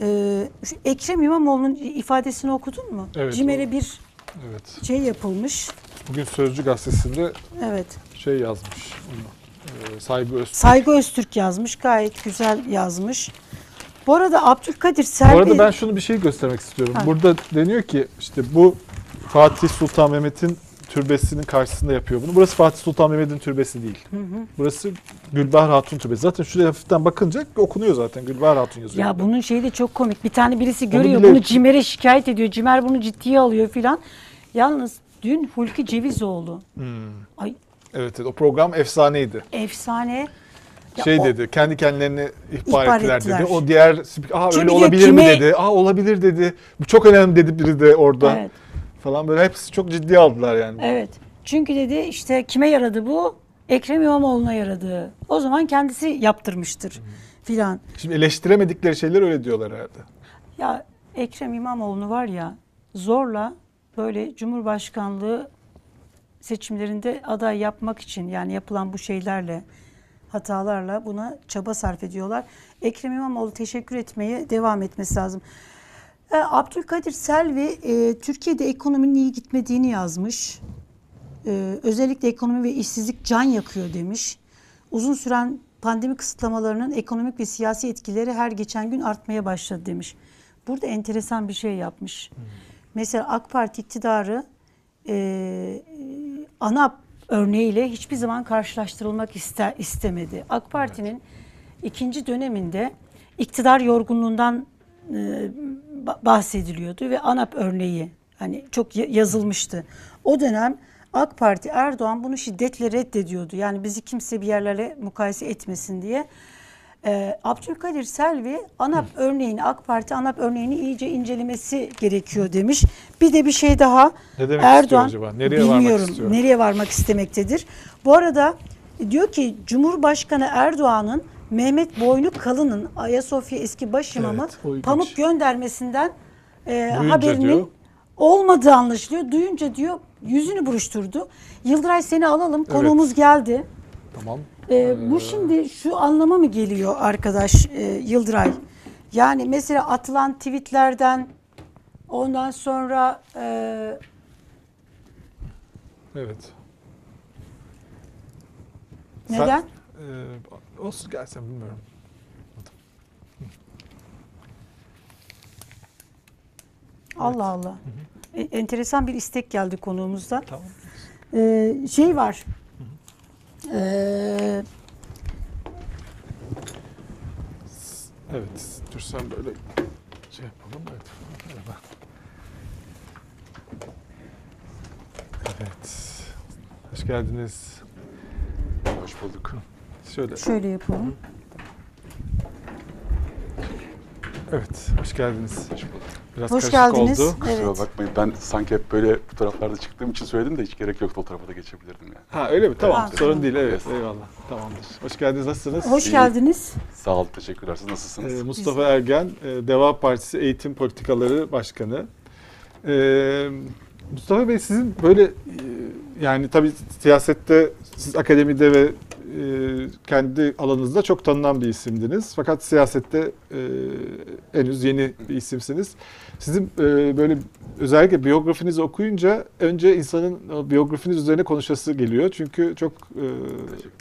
Ee, şu Ekrem İmamoğlu'nun ifadesini okudun mu? Evet, Cimer'e bir Evet. şey yapılmış. Bugün Sözcü gazetesinde Evet. şey yazmış. Onu. Ee, Saygı Öz. Saygı Öztürk yazmış. Gayet güzel yazmış. Bu arada Abdülkadir Selvi... Bu arada ben şunu bir şey göstermek istiyorum. Ha. Burada deniyor ki işte bu Fatih Sultan Mehmet'in türbesinin karşısında yapıyor bunu. Burası Fatih Sultan Mehmet'in türbesi değil. Burası Gülbahar Hatun türbesi. Zaten şuraya hafiften bakınca okunuyor zaten. Gülbahar Hatun yazıyor. Ya bunun şeyi de çok komik. Bir tane birisi görüyor bile- bunu Cimer'e şikayet ediyor. Cimer bunu ciddiye alıyor filan. Yalnız dün Hulki Cevizoğlu. Hmm. Ay Evet, evet o program efsaneydi. efsane. Şey o- dedi, kendi kendilerini ihbar, İhbar ettiler, ettiler. dedi. O diğer spik- aa Çünkü öyle olabilir mi kime- dedi. Aa olabilir dedi. Bu çok önemli dedi biri de orada. Evet. Falan böyle hepsi çok ciddiye aldılar yani. Evet. Çünkü dedi işte kime yaradı bu? Ekrem İmamoğlu'na yaradı. O zaman kendisi yaptırmıştır filan. Şimdi eleştiremedikleri şeyler öyle diyorlar herhalde. Ya Ekrem İmamoğlu'nu var ya zorla böyle Cumhurbaşkanlığı seçimlerinde aday yapmak için yani yapılan bu şeylerle hatalarla buna çaba sarf ediyorlar. Ekrem İmamoğlu teşekkür etmeye devam etmesi lazım. E, Abdülkadir Selvi e, Türkiye'de ekonominin iyi gitmediğini yazmış. E, özellikle ekonomi ve işsizlik can yakıyor demiş. Uzun süren pandemi kısıtlamalarının ekonomik ve siyasi etkileri her geçen gün artmaya başladı demiş. Burada enteresan bir şey yapmış. Mesela AK Parti iktidarı e, ANAP örneğiyle hiçbir zaman karşılaştırılmak ister, istemedi. AK Parti'nin ikinci döneminde iktidar yorgunluğundan e, ba- bahsediliyordu ve ANAP örneği hani çok ya- yazılmıştı. O dönem AK Parti Erdoğan bunu şiddetle reddediyordu. Yani bizi kimse bir yerlerle mukayese etmesin diye. Ee, Abdülkadir Selvi ANAP örneğini AK Parti ANAP örneğini iyice incelemesi gerekiyor demiş. Bir de bir şey daha. Ne demek Erdoğan acaba? Nereye varmak bilmiyorum istiyor? nereye varmak istemektedir. Bu arada diyor ki Cumhurbaşkanı Erdoğan'ın Mehmet Boynu Kalın'ın Ayasofya eski başimamı Evet, pamuk göndermesinden e, Duyunca haberinin diyor. olmadığı anlaşılıyor. Duyunca diyor yüzünü buruşturdu. Yıldıray seni alalım. Konuğumuz geldi. Tamam. Ee, bu şimdi şu anlama mı geliyor arkadaş e, Yıldıray? Yani mesela atılan tweetlerden ondan sonra e, Evet. Neden? Ee, olsun gelsen bilmiyorum. Allah Allah. E, enteresan bir istek geldi konuğumuzdan. Tamam. Ee, şey var. Ee, Evet. Dur sen böyle şey yapalım. Evet. Merhaba. Evet. Hoş geldiniz. Hoş bulduk. Şöyle. şöyle yapalım. Evet. Hoş geldiniz. Hoş bulduk. Biraz Hoş geldiniz. oldu. Kusura Evet. bakmayın ben sanki hep böyle fotoğraflarda çıktığım için söyledim de hiç gerek yoktu o tarafa da geçebilirdim yani. Ha öyle mi? Tamam. Ha, Sorun değil. Evet. Evet. Eyvallah. Tamamdır. Hoş geldiniz. Nasılsınız? Hoş İyi. geldiniz. Sağ olun teşekkürler. Siz nasılsınız? Ee, Mustafa Ergen, e, Deva Partisi Eğitim Politikaları Başkanı. Ee, Mustafa Bey sizin böyle e, yani tabii siyasette siz akademide ve kendi alanınızda çok tanınan bir isimdiniz. Fakat siyasette e, henüz yeni bir isimsiniz. Sizin e, böyle özellikle biyografinizi okuyunca önce insanın biyografiniz üzerine konuşası geliyor. Çünkü çok e,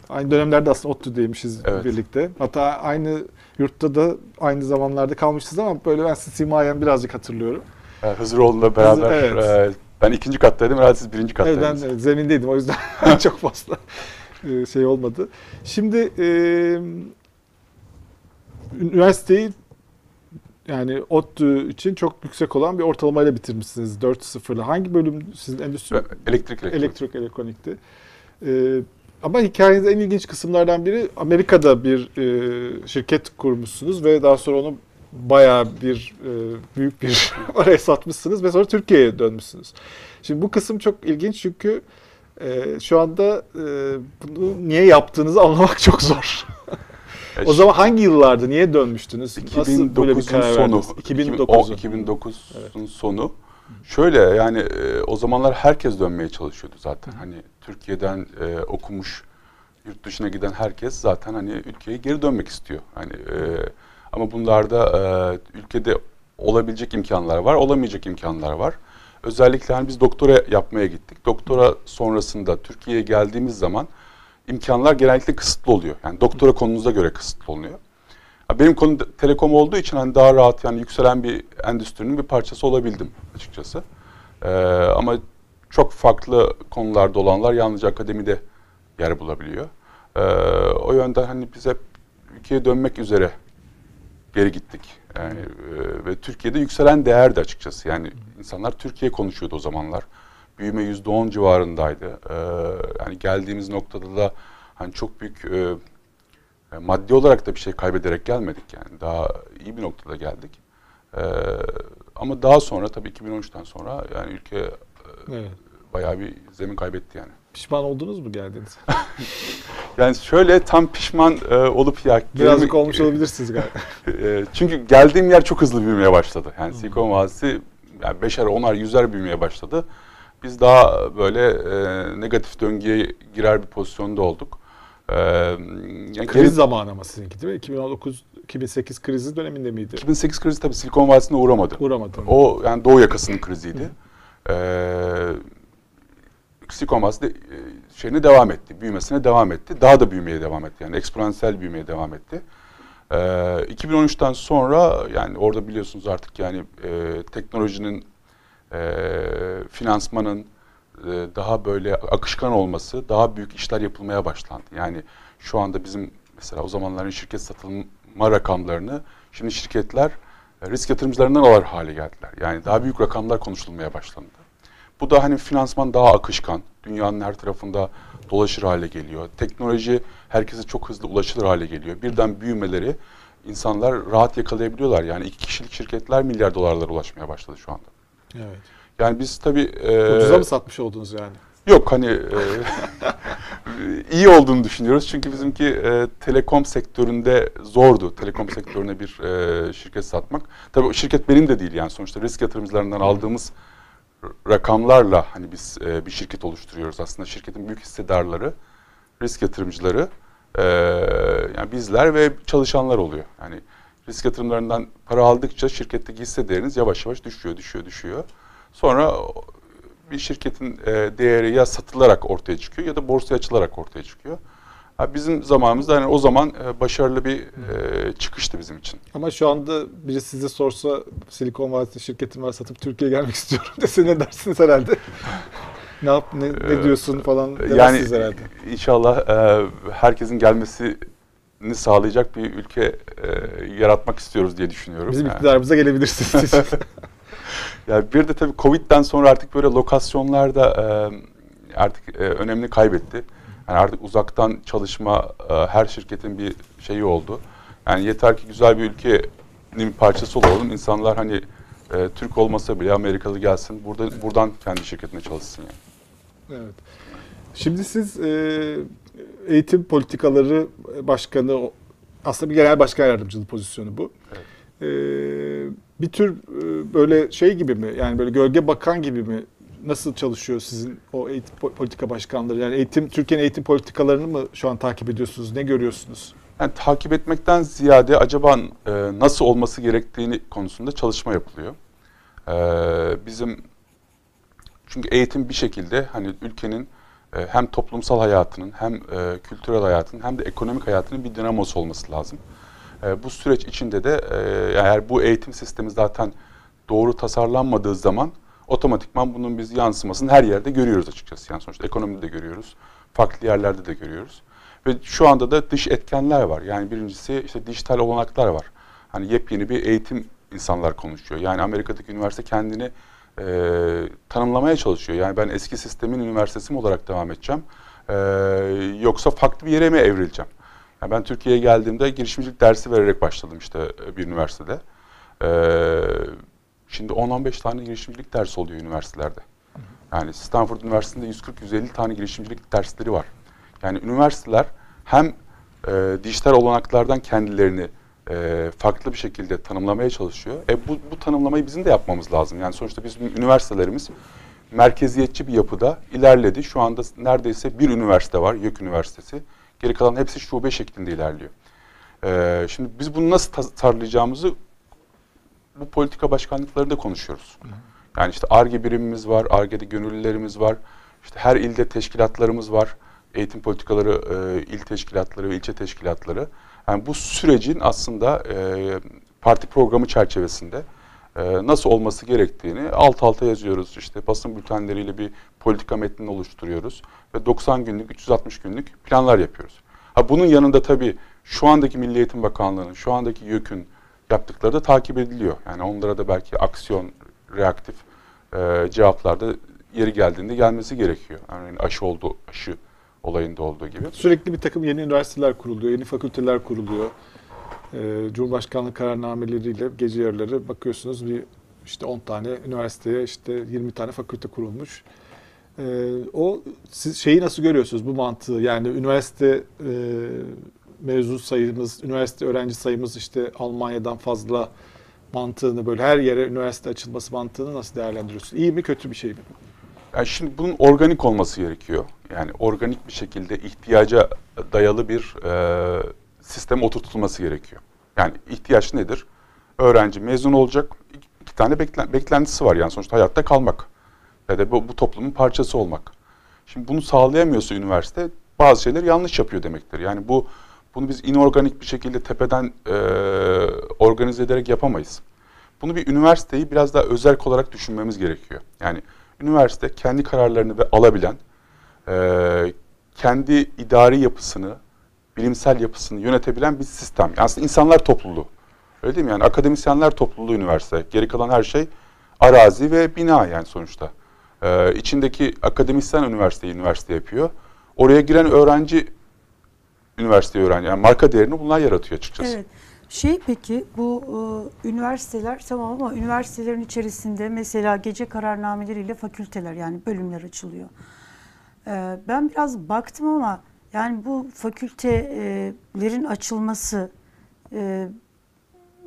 aynı dönemlerde aslında ODTÜ'deymişiz Evet. birlikte. Hatta aynı yurtta da aynı zamanlarda kalmışız ama böyle ben sizi simayen birazcık hatırlıyorum. Ee, Hızıroğlu'la beraber evet. e, ben ikinci kattaydım herhalde siz birinci Evet, kattaydınız. ben e, zemindeydim o yüzden çok fazla e, şey olmadı. Şimdi e, üniversiteyi yani ODTÜ için çok yüksek olan bir ortalamayla bitirmişsiniz 4.0'la. Hangi bölüm sizin endüstri? Elektrik elektrik. Elektrik elektronikti. Ee, ama hikayenizde en ilginç kısımlardan biri Amerika'da bir e, şirket kurmuşsunuz ve daha sonra onu bayağı bir e, büyük bir oraya satmışsınız ve sonra Türkiye'ye dönmüşsünüz. Şimdi bu kısım çok ilginç çünkü e, şu anda e, bunu niye yaptığınızı anlamak çok zor. E, o zaman hangi yıllarda niye dönmüştünüz? Nasıl böyle bir 2009'un karar sonu. verdiniz? 2009. 2009'un sonu. Şöyle yani e, o zamanlar herkes dönmeye çalışıyordu zaten. Hani Türkiye'den e, okumuş yurt dışına giden herkes zaten hani ülkeye geri dönmek istiyor. Hani e, ama bunlarda e, ülkede olabilecek imkanlar var, olamayacak imkanlar var. Özellikle hani biz doktora yapmaya gittik. Doktora sonrasında Türkiye'ye geldiğimiz zaman imkanlar genellikle kısıtlı oluyor. Yani doktora konunuza göre kısıtlı oluyor. Benim konu telekom olduğu için hani daha rahat yani yükselen bir endüstrinin bir parçası olabildim açıkçası. Ee, ama çok farklı konularda olanlar yalnızca akademide yer bulabiliyor. Ee, o yönden hani biz hep ülkeye dönmek üzere geri gittik. Yani, e, ve Türkiye'de yükselen değerdi açıkçası. Yani insanlar Türkiye konuşuyordu o zamanlar. Büyüme yüzde on civarındaydı. Ee, yani geldiğimiz noktada da hani çok büyük e, e, maddi olarak da bir şey kaybederek gelmedik yani. Daha iyi bir noktada geldik. Ee, ama daha sonra tabii 2013'ten sonra yani ülke e, Evet. bayağı bir zemin kaybetti yani. Pişman oldunuz mu geldiğiniz? Yani şöyle tam pişman e, olup ya Birazcık gelimi- olmuş olabilirsiniz galiba. E, çünkü geldiğim yer çok hızlı büyümeye başladı. Yani Silikon Vadisi yani beşer, onar, yüzer büyümeye başladı. Biz daha böyle e, negatif döngüye girer bir pozisyonda olduk. E, yani Kriz geri- zamanı ama sizinki değil mi? 2019 2008 krizi döneminde miydi? 2008 krizi tabii Silikon Vadisi'ne uğramadı. Uğramadı. O yani Doğu yakasının kriziydi. Ee, Vadisi de, e, şeyine devam etti, büyümesine devam etti. Daha da büyümeye devam etti. Yani eksponansiyel büyümeye devam etti. Ee, 2013'ten sonra yani orada biliyorsunuz artık yani e, teknolojinin, e, finansmanın e, daha böyle akışkan olması, daha büyük işler yapılmaya başlandı. Yani şu anda bizim mesela o zamanların şirket satılma rakamlarını şimdi şirketler e, risk yatırımcılarından alır hale geldiler. Yani daha büyük rakamlar konuşulmaya başlandı. Bu da hani finansman daha akışkan, dünyanın her tarafında dolaşır hale geliyor. Teknoloji herkese çok hızlı ulaşılır hale geliyor. Birden büyümeleri insanlar rahat yakalayabiliyorlar. Yani iki kişilik şirketler milyar dolarlara ulaşmaya başladı şu anda. Evet. Yani biz tabii... e, Ucuza mı satmış oldunuz yani? Yok hani e, iyi olduğunu düşünüyoruz. Çünkü bizimki e, telekom sektöründe zordu. Telekom sektörüne bir e, şirket satmak. Tabii şirket benim de değil yani sonuçta risk yatırımcılarından aldığımız r- rakamlarla hani biz e, bir şirket oluşturuyoruz. Aslında şirketin büyük hissedarları, risk yatırımcıları, e, yani bizler ve çalışanlar oluyor. Yani risk yatırımlarından para aldıkça şirketteki hisse değeriniz yavaş yavaş düşüyor, düşüyor, düşüyor. Sonra bir şirketin e, değeri ya satılarak ortaya çıkıyor ya da borsaya açılarak ortaya çıkıyor. Ha, bizim zamanımızda hani o zaman e, başarılı bir e, çıkıştı bizim için. Ama şu anda biri size sorsa Silikon Vadisi şirketim var satıp Türkiye'ye gelmek istiyorum dese ne dersiniz herhalde? ne yap ne, ne diyorsun falan yani herhalde. inşallah e, herkesin gelmesini sağlayacak bir ülke e, yaratmak istiyoruz diye düşünüyorum. Bizim Yani. iktidarımıza gelebilirsiniz. Yani bir de tabii Covid'den sonra artık böyle lokasyonlarda e, artık e, önemini kaybetti. Yani artık uzaktan çalışma e, her şirketin bir şeyi oldu. Yani yeter ki güzel bir ülkenin parçası olalım. İnsanlar hani e, Türk olmasa bile Amerikalı gelsin, burada buradan kendi şirketine çalışsın yani. Evet. Şimdi siz e, eğitim politikaları başkanı, aslında bir genel başkan yardımcılığı pozisyonu bu. Evet. E, bir tür e, böyle şey gibi mi, yani böyle gölge bakan gibi mi? Nasıl çalışıyor sizin o eğitim po- politika başkanları? Yani eğitim Türkiye'nin eğitim politikalarını mı şu an takip ediyorsunuz? Ne görüyorsunuz? Yani takip etmekten ziyade acaba e, nasıl olması gerektiğini konusunda çalışma yapılıyor. E, bizim çünkü eğitim bir şekilde hani ülkenin e, hem toplumsal hayatının hem kültürel hayatının hem de ekonomik hayatının bir dinamosu olması lazım. Bu süreç içinde de eğer bu eğitim sistemi zaten doğru tasarlanmadığı zaman otomatikman bunun biz yansımasını her yerde görüyoruz açıkçası. Yani sonuçta ekonomide de görüyoruz, farklı yerlerde de görüyoruz. Ve şu anda da dış etkenler var. Yani birincisi işte dijital olanaklar var. Hani yepyeni bir eğitim insanlar konuşuyor. Yani Amerika'daki üniversite kendini e, tanımlamaya çalışıyor. Yani ben eski sistemin üniversitesi mi olarak devam edeceğim? E, yoksa farklı bir yere mi evrileceğim? Yani ben Türkiye'ye geldiğimde girişimcilik dersi vererek başladım işte bir üniversitede. E, şimdi 10-15 tane girişimcilik dersi oluyor üniversitelerde. Yani Stanford Üniversitesi'nde 140-150 tane girişimcilik dersleri var. Yani üniversiteler hem e, dijital olanaklardan kendilerini e, farklı bir şekilde tanımlamaya çalışıyor. E bu, bu tanımlamayı bizim de yapmamız lazım. Yani sonuçta bizim üniversitelerimiz merkeziyetçi bir yapıda ilerledi. Şu anda neredeyse bir üniversite var, YÖK Üniversitesi. Geri kalan hepsi şube şeklinde ilerliyor. E, şimdi biz bunu nasıl tasarlayacağımızı bu politika başkanlıklarında konuşuyoruz. Yani işte ARGE birimimiz var, ARGE'de gönüllülerimiz var. İşte her ilde teşkilatlarımız var. Eğitim politikaları, e, il teşkilatları ilçe teşkilatları. Yani bu sürecin aslında e, parti programı çerçevesinde e, nasıl olması gerektiğini alt alta yazıyoruz. İşte basın bültenleriyle bir politika metnini oluşturuyoruz ve 90 günlük, 360 günlük planlar yapıyoruz. Ha bunun yanında tabii şu andaki Milli Eğitim Bakanlığı'nın, şu andaki YÖK'ün yaptıkları da takip ediliyor. Yani onlara da belki aksiyon, reaktif e, cevaplarda yeri geldiğinde gelmesi gerekiyor. Yani aşı oldu, aşı olayında olduğu gibi. Sürekli bir takım yeni üniversiteler kuruluyor, yeni fakülteler kuruluyor. Ee, Cumhurbaşkanlığı kararnameleriyle gece yarıları bakıyorsunuz bir işte 10 tane üniversiteye işte 20 tane fakülte kurulmuş. Ee, o siz şeyi nasıl görüyorsunuz bu mantığı? Yani üniversite e, mezun sayımız, üniversite öğrenci sayımız işte Almanya'dan fazla mantığını böyle her yere üniversite açılması mantığını nasıl değerlendiriyorsunuz? İyi mi kötü bir şey mi? Yani şimdi bunun organik olması gerekiyor. Yani organik bir şekilde ihtiyaca dayalı bir e, sistem oturtulması gerekiyor. Yani ihtiyaç nedir? Öğrenci mezun olacak. İki tane beklen, beklentisi var yani sonuçta hayatta kalmak. Ya da bu, bu toplumun parçası olmak. Şimdi bunu sağlayamıyorsa üniversite bazı şeyler yanlış yapıyor demektir. Yani bu bunu biz inorganik bir şekilde tepeden e, organize ederek yapamayız. Bunu bir üniversiteyi biraz daha özel olarak düşünmemiz gerekiyor. Yani üniversite kendi kararlarını ve alabilen, e, kendi idari yapısını, bilimsel yapısını yönetebilen bir sistem. Yani aslında insanlar topluluğu. Öyle değil mi? Yani akademisyenler topluluğu üniversite. Geri kalan her şey arazi ve bina yani sonuçta. E, içindeki akademisyen üniversiteyi üniversite yapıyor. Oraya giren öğrenci üniversite öğrenci. Yani marka değerini bunlar yaratıyor açıkçası. Evet. Şey peki bu e, üniversiteler tamam ama üniversitelerin içerisinde mesela gece kararnameleriyle fakülteler yani bölümler açılıyor. E, ben biraz baktım ama yani bu fakültelerin açılması e,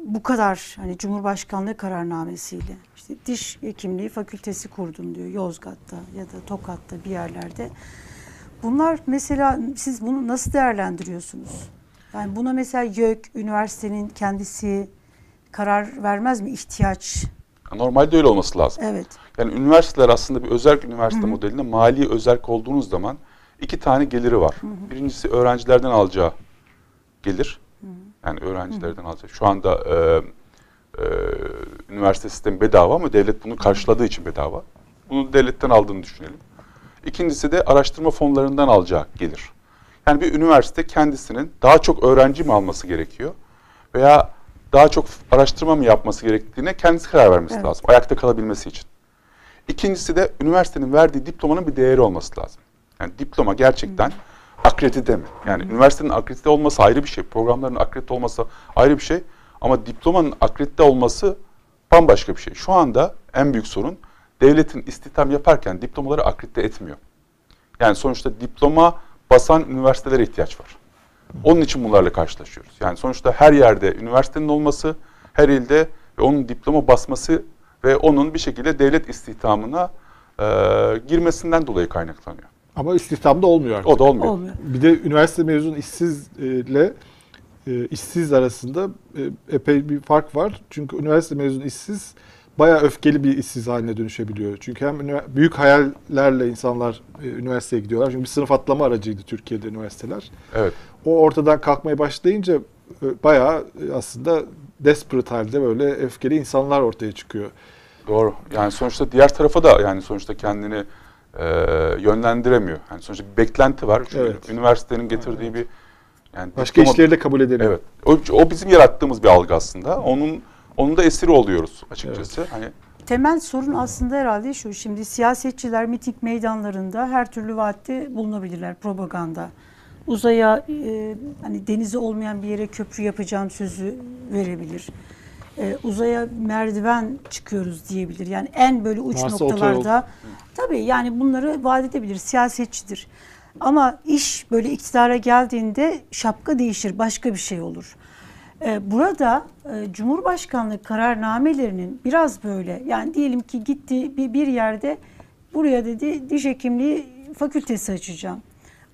bu kadar hani Cumhurbaşkanlığı kararnamesiyle işte diş hekimliği fakültesi kurdum diyor Yozgat'ta ya da Tokat'ta bir yerlerde. Bunlar mesela siz bunu nasıl değerlendiriyorsunuz? Yani buna mesela YÖK, üniversitenin kendisi karar vermez mi ihtiyaç Normalde öyle olması lazım. Evet. Yani üniversiteler aslında bir özel üniversite modelinde mali özerk olduğunuz zaman iki tane geliri var. Birincisi öğrencilerden alacağı gelir. Yani öğrencilerden alacağı. Şu anda e, e, üniversite sistemi bedava ama devlet bunu karşıladığı için bedava. Bunu devletten aldığını düşünelim. İkincisi de araştırma fonlarından alacağı gelir. Yani bir üniversite kendisinin daha çok öğrenci mi alması gerekiyor veya daha çok araştırma mı yapması gerektiğine kendisi karar vermesi Evet. lazım. Ayakta kalabilmesi için. İkincisi de üniversitenin verdiği diplomanın bir değeri olması lazım. Yani diploma gerçekten akredite mi? Yani üniversitenin akredite olması ayrı bir şey. Programların akredite olması ayrı bir şey. Ama diplomanın akredite olması bambaşka bir şey. Şu anda en büyük sorun devletin istihdam yaparken diplomaları akredite etmiyor. Yani sonuçta diploma basan üniversitelere ihtiyaç var. Onun için bunlarla karşılaşıyoruz. Yani sonuçta her yerde üniversitenin olması, her ilde ve onun diploma basması ve onun bir şekilde devlet istihdamına e, girmesinden dolayı kaynaklanıyor. Ama istihdamda olmuyor artık. O da olmuyor. Olmuyor. Bir de üniversite mezunu işsizle e, işsiz arasında e, epey bir fark var. Çünkü üniversite mezunu işsiz bayağı öfkeli bir işsiz haline dönüşebiliyor. Çünkü hem büyük hayallerle insanlar e, üniversiteye gidiyorlar. Çünkü bir sınıf atlama aracıydı Türkiye'de üniversiteler. Evet. O ortadan kalkmaya başlayınca e, bayağı e, aslında desperate halde böyle öfkeli insanlar ortaya çıkıyor. Doğru. Yani sonuçta diğer tarafa da yani sonuçta kendini e, yönlendiremiyor. Yani sonuçta bir beklenti var. Çünkü Evet. üniversitenin getirdiği bir yani Başka diploma- işleri de kabul edemiyor. Evet. O, o bizim yarattığımız bir algı aslında. Onun onun da esiri oluyoruz açıkçası. Hani Temel sorun aslında herhalde şu. Şimdi siyasetçiler miting meydanlarında her türlü vaatte bulunabilirler propaganda. Uzaya e, hani denizi olmayan bir yere köprü yapacağım sözü verebilir. E, uzaya merdiven çıkıyoruz diyebilir. Yani en böyle uç Mars'a noktalarda tabii yani bunları vaat edebilir. Siyasetçidir. Ama iş böyle iktidara geldiğinde şapka değişir, başka bir şey olur. Ee, Burada e, Cumhurbaşkanlığı kararnamelerinin biraz böyle yani diyelim ki gitti bir, yerde buraya dedi diş hekimliği fakültesi açacağım.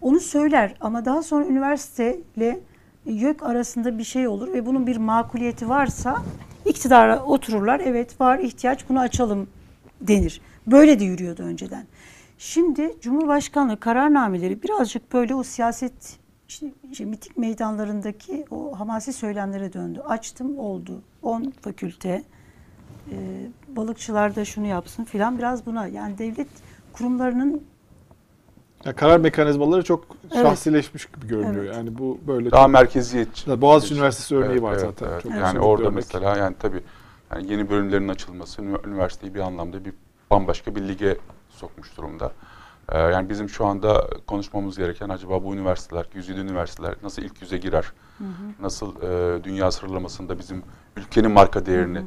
Onu söyler ama daha sonra üniversiteyle YÖK arasında bir şey olur ve bunun bir makuliyeti varsa iktidara otururlar. Evet var ihtiyaç bunu açalım denir. Böyle de yürüyordu önceden. Şimdi Cumhurbaşkanlığı kararnameleri birazcık böyle o siyaset işte, işte miting meydanlarındaki o hamasi söylemlere döndü. Açtım oldu. 10 fakülte e, balıkçılar da şunu yapsın filan biraz buna. Yani devlet kurumlarının Ya karar mekanizmaları çok Evet. şahsileşmiş gibi görünüyor. Evet. Yani bu böyle daha çok- merkeziyetçi. Boğaziçi Üniversitesi örneği Evet, var evet, zaten. evet. Çok Yani somut orada bir örnek. mesela yani tabii yani yeni bölümlerin açılması üniversiteyi bir anlamda bir bambaşka bir lige sokmuş durumda. Ee, yani bizim şu anda konuşmamız gereken acaba bu üniversiteler, güzide üniversiteler nasıl ilk yüze girer? Nasıl e, dünya sıralamasında bizim ülkenin marka değerini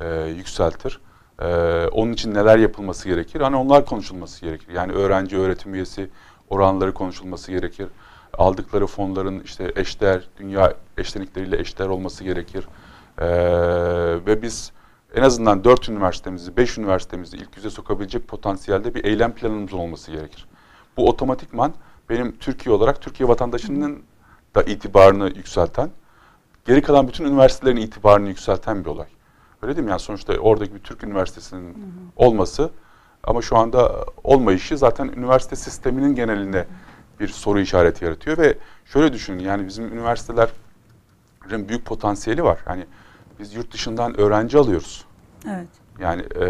e, yükseltir? E, onun için neler yapılması gerekir? Hani onlar konuşulması gerekir. Yani öğrenci öğretim üyesi oranları konuşulması gerekir. Aldıkları fonların işte eşdeğer, dünya eşlenikleriyle eşdeğer olması gerekir. E, ve biz en azından 4 üniversitemizi, 5 üniversitemizi ilk yüze sokabilecek potansiyelde bir eylem planımız olması gerekir. Bu otomatikman benim Türkiye olarak Türkiye vatandaşının da itibarını yükselten, geri kalan bütün üniversitelerin itibarını yükselten bir olay. Öyle değil mi? Yani sonuçta oradaki bir Türk üniversitesinin olması ama şu anda olmayışı zaten üniversite sisteminin geneline bir soru işareti yaratıyor ve şöyle düşünün yani bizim üniversitelerin büyük potansiyeli var. Yani biz yurt dışından öğrenci alıyoruz. evet Yani e,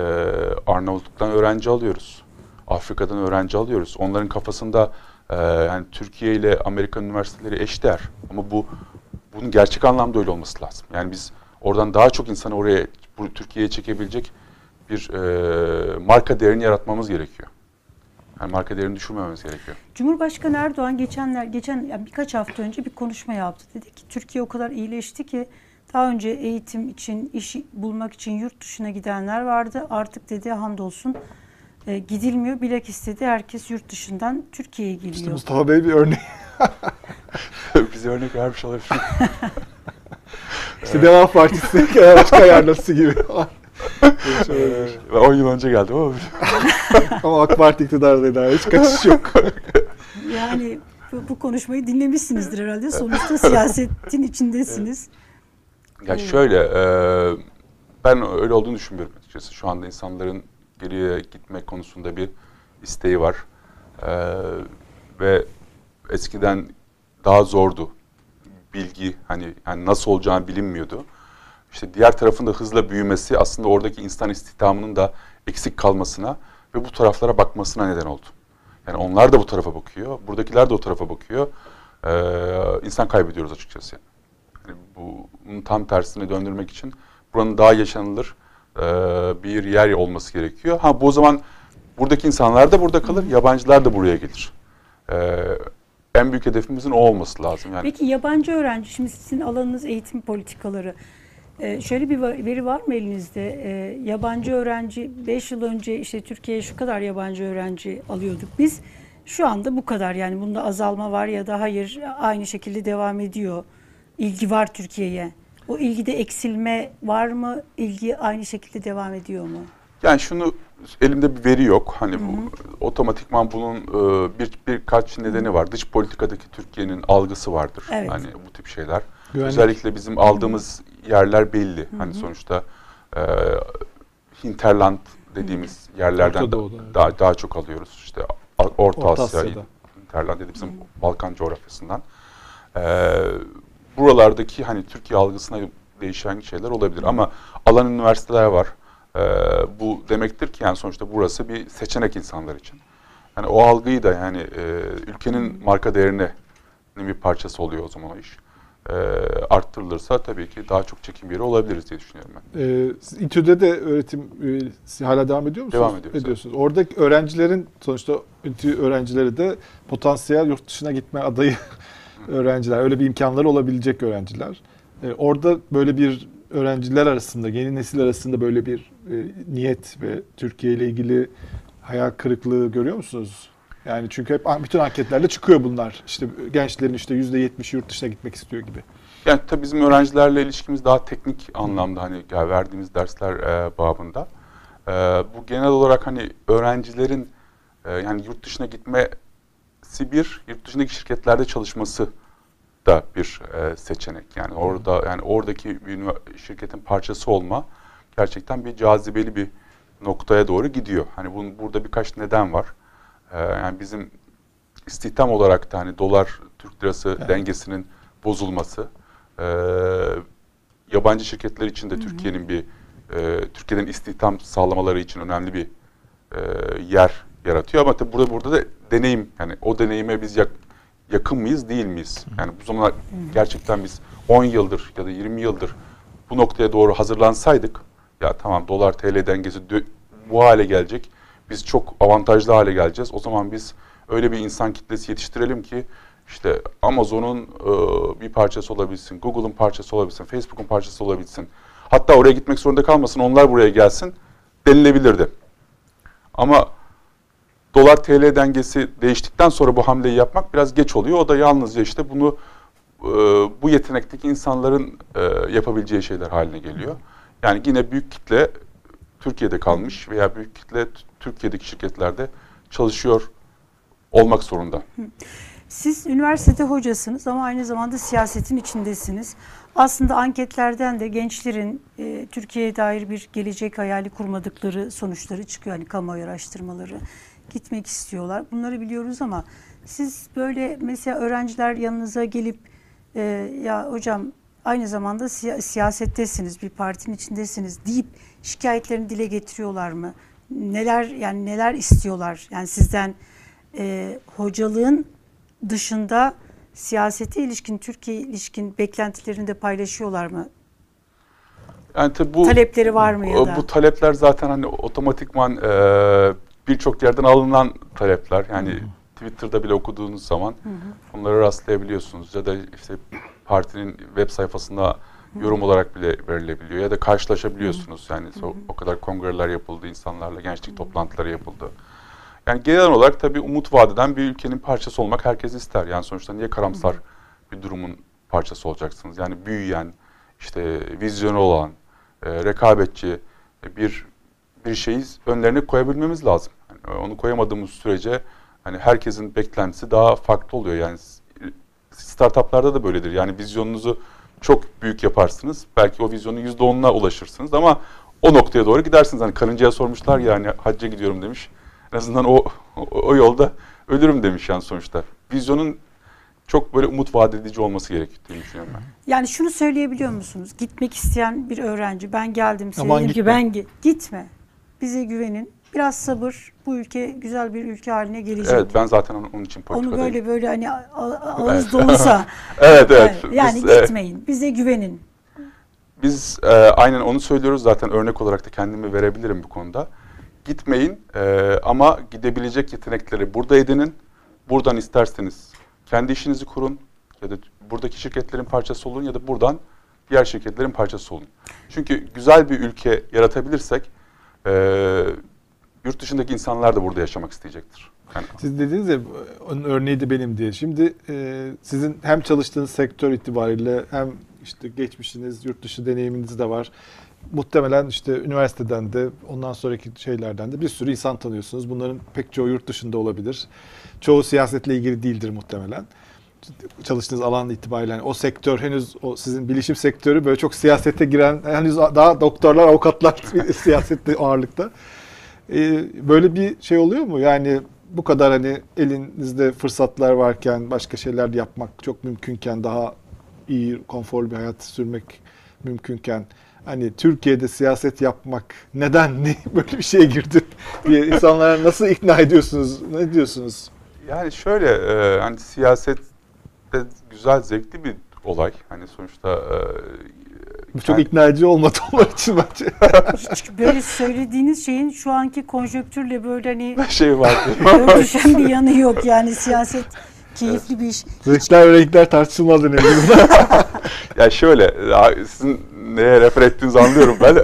Arnavutluk'tan öğrenci alıyoruz. Afrika'dan öğrenci alıyoruz. Onların kafasında e, yani Türkiye ile Amerikan üniversiteleri eşdeğer. Ama bu bunun gerçek anlamda öyle olması lazım. Yani biz oradan daha çok insanı oraya bu Türkiye'ye çekebilecek bir e, marka değerini yaratmamız gerekiyor. Yani marka değerini düşürmememiz gerekiyor. Cumhurbaşkanı Erdoğan geçenler geçen yani birkaç hafta önce bir konuşma yaptı. Dedi ki Türkiye o kadar iyileşti ki daha önce eğitim için, iş bulmak için yurt dışına gidenler vardı. Artık dedi hamdolsun e, gidilmiyor. Bilek istedi herkes yurt dışından Türkiye'ye geliyor. İşte Mustafa Bey bir örnek. Bize örnek vermiş olabilir. İşte Deva Partisi başkan yardımcısı gibi. Ve 10 yıl önce geldim ama Ama AK Parti iktidardaydı. Hiç kaçış yok. Yani bu, bu konuşmayı dinlemişsinizdir herhalde. Sonuçta siyasetin içindesiniz. Ya şöyle, e, ben öyle olduğunu düşünmüyorum açıkçası. Şu anda insanların geriye gitmek konusunda bir isteği var. Ee, ve eskiden daha zordu. Bilgi hani yani nasıl olacağını bilinmiyordu. İşte diğer tarafın da hızla büyümesi aslında oradaki insan istihdamının da eksik kalmasına ve bu taraflara bakmasına neden oldu. Yani onlar da bu tarafa bakıyor, buradakiler de o tarafa bakıyor. Ee, insan kaybediyoruz açıkçası. Yani. Yani bunun tam tersine döndürmek için buranın daha yaşanılır e, bir yer olması gerekiyor. Ha bu o zaman buradaki insanlar da burada kalır, yabancılar da buraya gelir. Ee, en büyük hedefimizin o olması lazım. Yani Peki yabancı öğrenci, şimdi sizin alanınız eğitim politikaları. Ee, şöyle bir veri var mı elinizde? Ee, yabancı öğrenci 5 yıl önce işte Türkiye'ye şu kadar yabancı öğrenci alıyorduk. Biz şu anda bu kadar yani bunda azalma var ya da hayır aynı şekilde devam ediyor. İlgi var Türkiye'ye. O ilgide eksilme var mı? İlgi aynı şekilde devam ediyor mu? Yani şunu elimde bir veri yok. Hani bu otomatikman bunun e, bir birkaç nedeni var. Dış politikadaki Türkiye'nin algısı vardır. Evet. Hani bu tip şeyler. Güvenlik. Özellikle bizim aldığımız yerler belli. Hani sonuçta e, hinterland dediğimiz yerlerden Orta da- Doğu'da, evet. daha daha çok alıyoruz. İşte Orta, Orta Asya, Asya'da. hinterland dediğimiz bizim Balkan coğrafyasından. E, buralardaki hani Türkiye algısına değişen şeyler olabilir ama alan üniversiteler var. Ee, bu demektir ki yani sonuçta burası bir seçenek insanlar için. Yani o algıyı da yani e, ülkenin marka değerine bir parçası oluyor o zaman o iş. Ee, arttırılırsa tabii ki daha çok çekim yeri olabiliriz diye düşünüyorum ben. Siz İTÜ'de de öğretim e, hala devam ediyor musunuz? Devam ediyoruz, Ediyorsunuz. Oradaki öğrencilerin sonuçta İTÜ öğrencileri de potansiyel yurt dışına gitme adayı öğrenciler. Öyle bir imkanları olabilecek öğrenciler. Ee, orada böyle bir öğrenciler arasında, yeni nesil arasında böyle bir e, niyet ve Türkiye ile ilgili hayal kırıklığı görüyor musunuz? Yani çünkü hep bütün anketlerde çıkıyor bunlar. İşte gençlerin işte %70 yurt dışına gitmek istiyor gibi. Yani tabii bizim öğrencilerle ilişkimiz daha teknik anlamda hani yani verdiğimiz dersler e, babında. E, bu genel olarak hani öğrencilerin e, yani yurt dışına gitmesi bir, yurt dışındaki şirketlerde çalışması da bir e, seçenek. Yani orada yani oradaki bir şirketin parçası olma gerçekten bir cazibeli bir noktaya doğru gidiyor. Hani bunun burada birkaç neden var. E, yani bizim istihdam olarak da hani dolar Türk lirası Evet. dengesinin bozulması, e, yabancı şirketler için de Türkiye'nin bir e, Türkiye'den istihdam sağlamaları için önemli bir e, yer yaratıyor. Ama tabii burada burada da deneyim yani o deneyime biz yak- yakın mıyız değil miyiz? Yani bu zamanlar gerçekten biz 10 yıldır ya da 20 yıldır bu noktaya doğru hazırlansaydık ya tamam dolar TL dengesi bu hale gelecek. Biz çok avantajlı hale geleceğiz. O zaman biz öyle bir insan kitlesi yetiştirelim ki işte Amazon'un e, bir parçası olabilsin, Google'un parçası olabilsin, Facebook'un parçası olabilsin. Hatta oraya gitmek zorunda kalmasın, onlar buraya gelsin denilebilirdi. Ama dolar TL dengesi değiştikten sonra bu hamleyi yapmak biraz geç oluyor. O da yalnızca işte bunu e, bu yetenekteki insanların e, yapabileceği şeyler haline geliyor. Yani yine büyük kitle Türkiye'de kalmış veya büyük kitle Türkiye'deki şirketlerde çalışıyor olmak zorunda. Siz üniversitede hocasınız ama aynı zamanda siyasetin içindesiniz. Aslında anketlerden de gençlerin e, Türkiye'ye dair bir gelecek hayali kurmadıkları sonuçları çıkıyor. Hani kamuoyu araştırmaları gitmek istiyorlar. Bunları biliyoruz ama siz böyle mesela öğrenciler yanınıza gelip e, ya hocam aynı zamanda siya- siyasettesiniz, bir partinin içindesiniz deyip şikayetlerini dile getiriyorlar mı? Neler yani neler istiyorlar? Yani sizden e, hocalığın dışında siyasete ilişkin, Türkiye ilişkin beklentilerini de paylaşıyorlar mı? Yani bu Talepleri var mı ya da? bu talepler zaten hani otomatikman e, birçok yerden alınan talepler. Yani Twitter'da bile okuduğunuz zaman bunları rastlayabiliyorsunuz ya da işte partinin web sayfasında yorum olarak bile verilebiliyor ya da karşılaşabiliyorsunuz. Yani o, o kadar kongreler yapıldı, insanlarla gençlik toplantıları yapıldı. Yani genel olarak tabii umut vadeden bir ülkenin parçası olmak herkes ister. Yani sonuçta niye karamsar bir durumun parçası olacaksınız? Yani büyüyen, işte vizyonu olan, e, rekabetçi e, bir bir şeyi önlerine koyabilmemiz lazım. Yani onu koyamadığımız sürece hani herkesin beklentisi daha farklı oluyor. Yani s- startuplarda da böyledir. Yani vizyonunuzu çok büyük yaparsınız. Belki o vizyonun yüzde onuna ulaşırsınız ama o noktaya doğru gidersiniz. Hani karıncaya sormuşlar ya hani hacca gidiyorum demiş. En azından o, o, o yolda ölürüm demiş yani sonuçta. Vizyonun çok böyle umut vaat edici olması gerektiğini düşünüyorum ben. Yani şunu söyleyebiliyor musunuz? Gitmek isteyen bir öğrenci ben geldim size Aman dedim ki gitme. ben gi- gitme. Bize güvenin. Biraz sabır. Bu ülke güzel bir ülke haline gelecek. Evet ben zaten onun, onun için Onu politikadayım. böyle böyle hani ağız doluysa Evet evet. evet, yani Biz, gitmeyin. Bize güvenin. Biz e, aynen onu söylüyoruz zaten örnek olarak da kendimi verebilirim bu konuda. Gitmeyin e, ama gidebilecek yetenekleri burada edinin. Buradan isterseniz kendi işinizi kurun ya da buradaki şirketlerin parçası olun ya da buradan diğer şirketlerin parçası olun. Çünkü güzel bir ülke yaratabilirsek e, yurt dışındaki insanlar da burada yaşamak isteyecektir. Yani Siz dediniz ya onun örneği de benim diye. Şimdi e, sizin hem çalıştığınız sektör itibariyle hem işte geçmişiniz, yurt dışı deneyiminiz de var. Muhtemelen işte üniversiteden de ondan sonraki şeylerden de bir sürü insan tanıyorsunuz. Bunların pek çoğu yurt dışında olabilir. Çoğu siyasetle ilgili değildir muhtemelen. Çalıştığınız alan itibariyle yani o sektör henüz o sizin bilişim sektörü böyle çok siyasete giren henüz daha doktorlar, avukatlar siyasette ağırlıkta. Ee, böyle bir şey oluyor mu? Yani bu kadar hani elinizde fırsatlar varken başka şeyler yapmak çok mümkünken daha iyi, konforlu bir hayat sürmek mümkünken hani Türkiye'de siyaset yapmak neden ne böyle bir şeye girdi diye insanlara nasıl ikna ediyorsunuz? Ne diyorsunuz? Yani şöyle e, hani siyaset de güzel zevkli bir olay. Hani sonuçta e, Bu çok kend- ikna edici olmadı onlar için bence. Böyle söylediğiniz şeyin şu anki konjonktürle böyle hani şey var. örtüşen bir yanı yok. Yani siyaset keyifli bir iş. Renkler ve renkler tartışılmaz önemli. ya şöyle sizin neye refer ettiğinizi anlıyorum ben.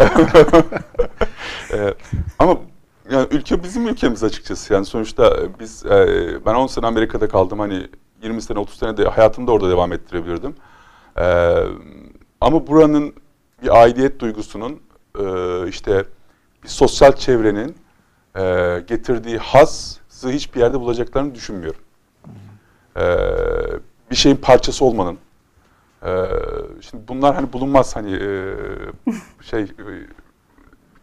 E, ama yani ülke bizim ülkemiz açıkçası. Yani sonuçta biz e, ben 10 sene Amerika'da kaldım. Hani 20 sene 30 sene de hayatımı da orada devam ettirebilirdim. E, ama buranın bir aidiyet duygusunun e, işte bir sosyal çevrenin e, getirdiği hazzı hiçbir yerde bulacaklarını düşünmüyorum. E, bir şeyin parçası olmanın. E, şimdi bunlar hani bulunmaz hani e, şey e,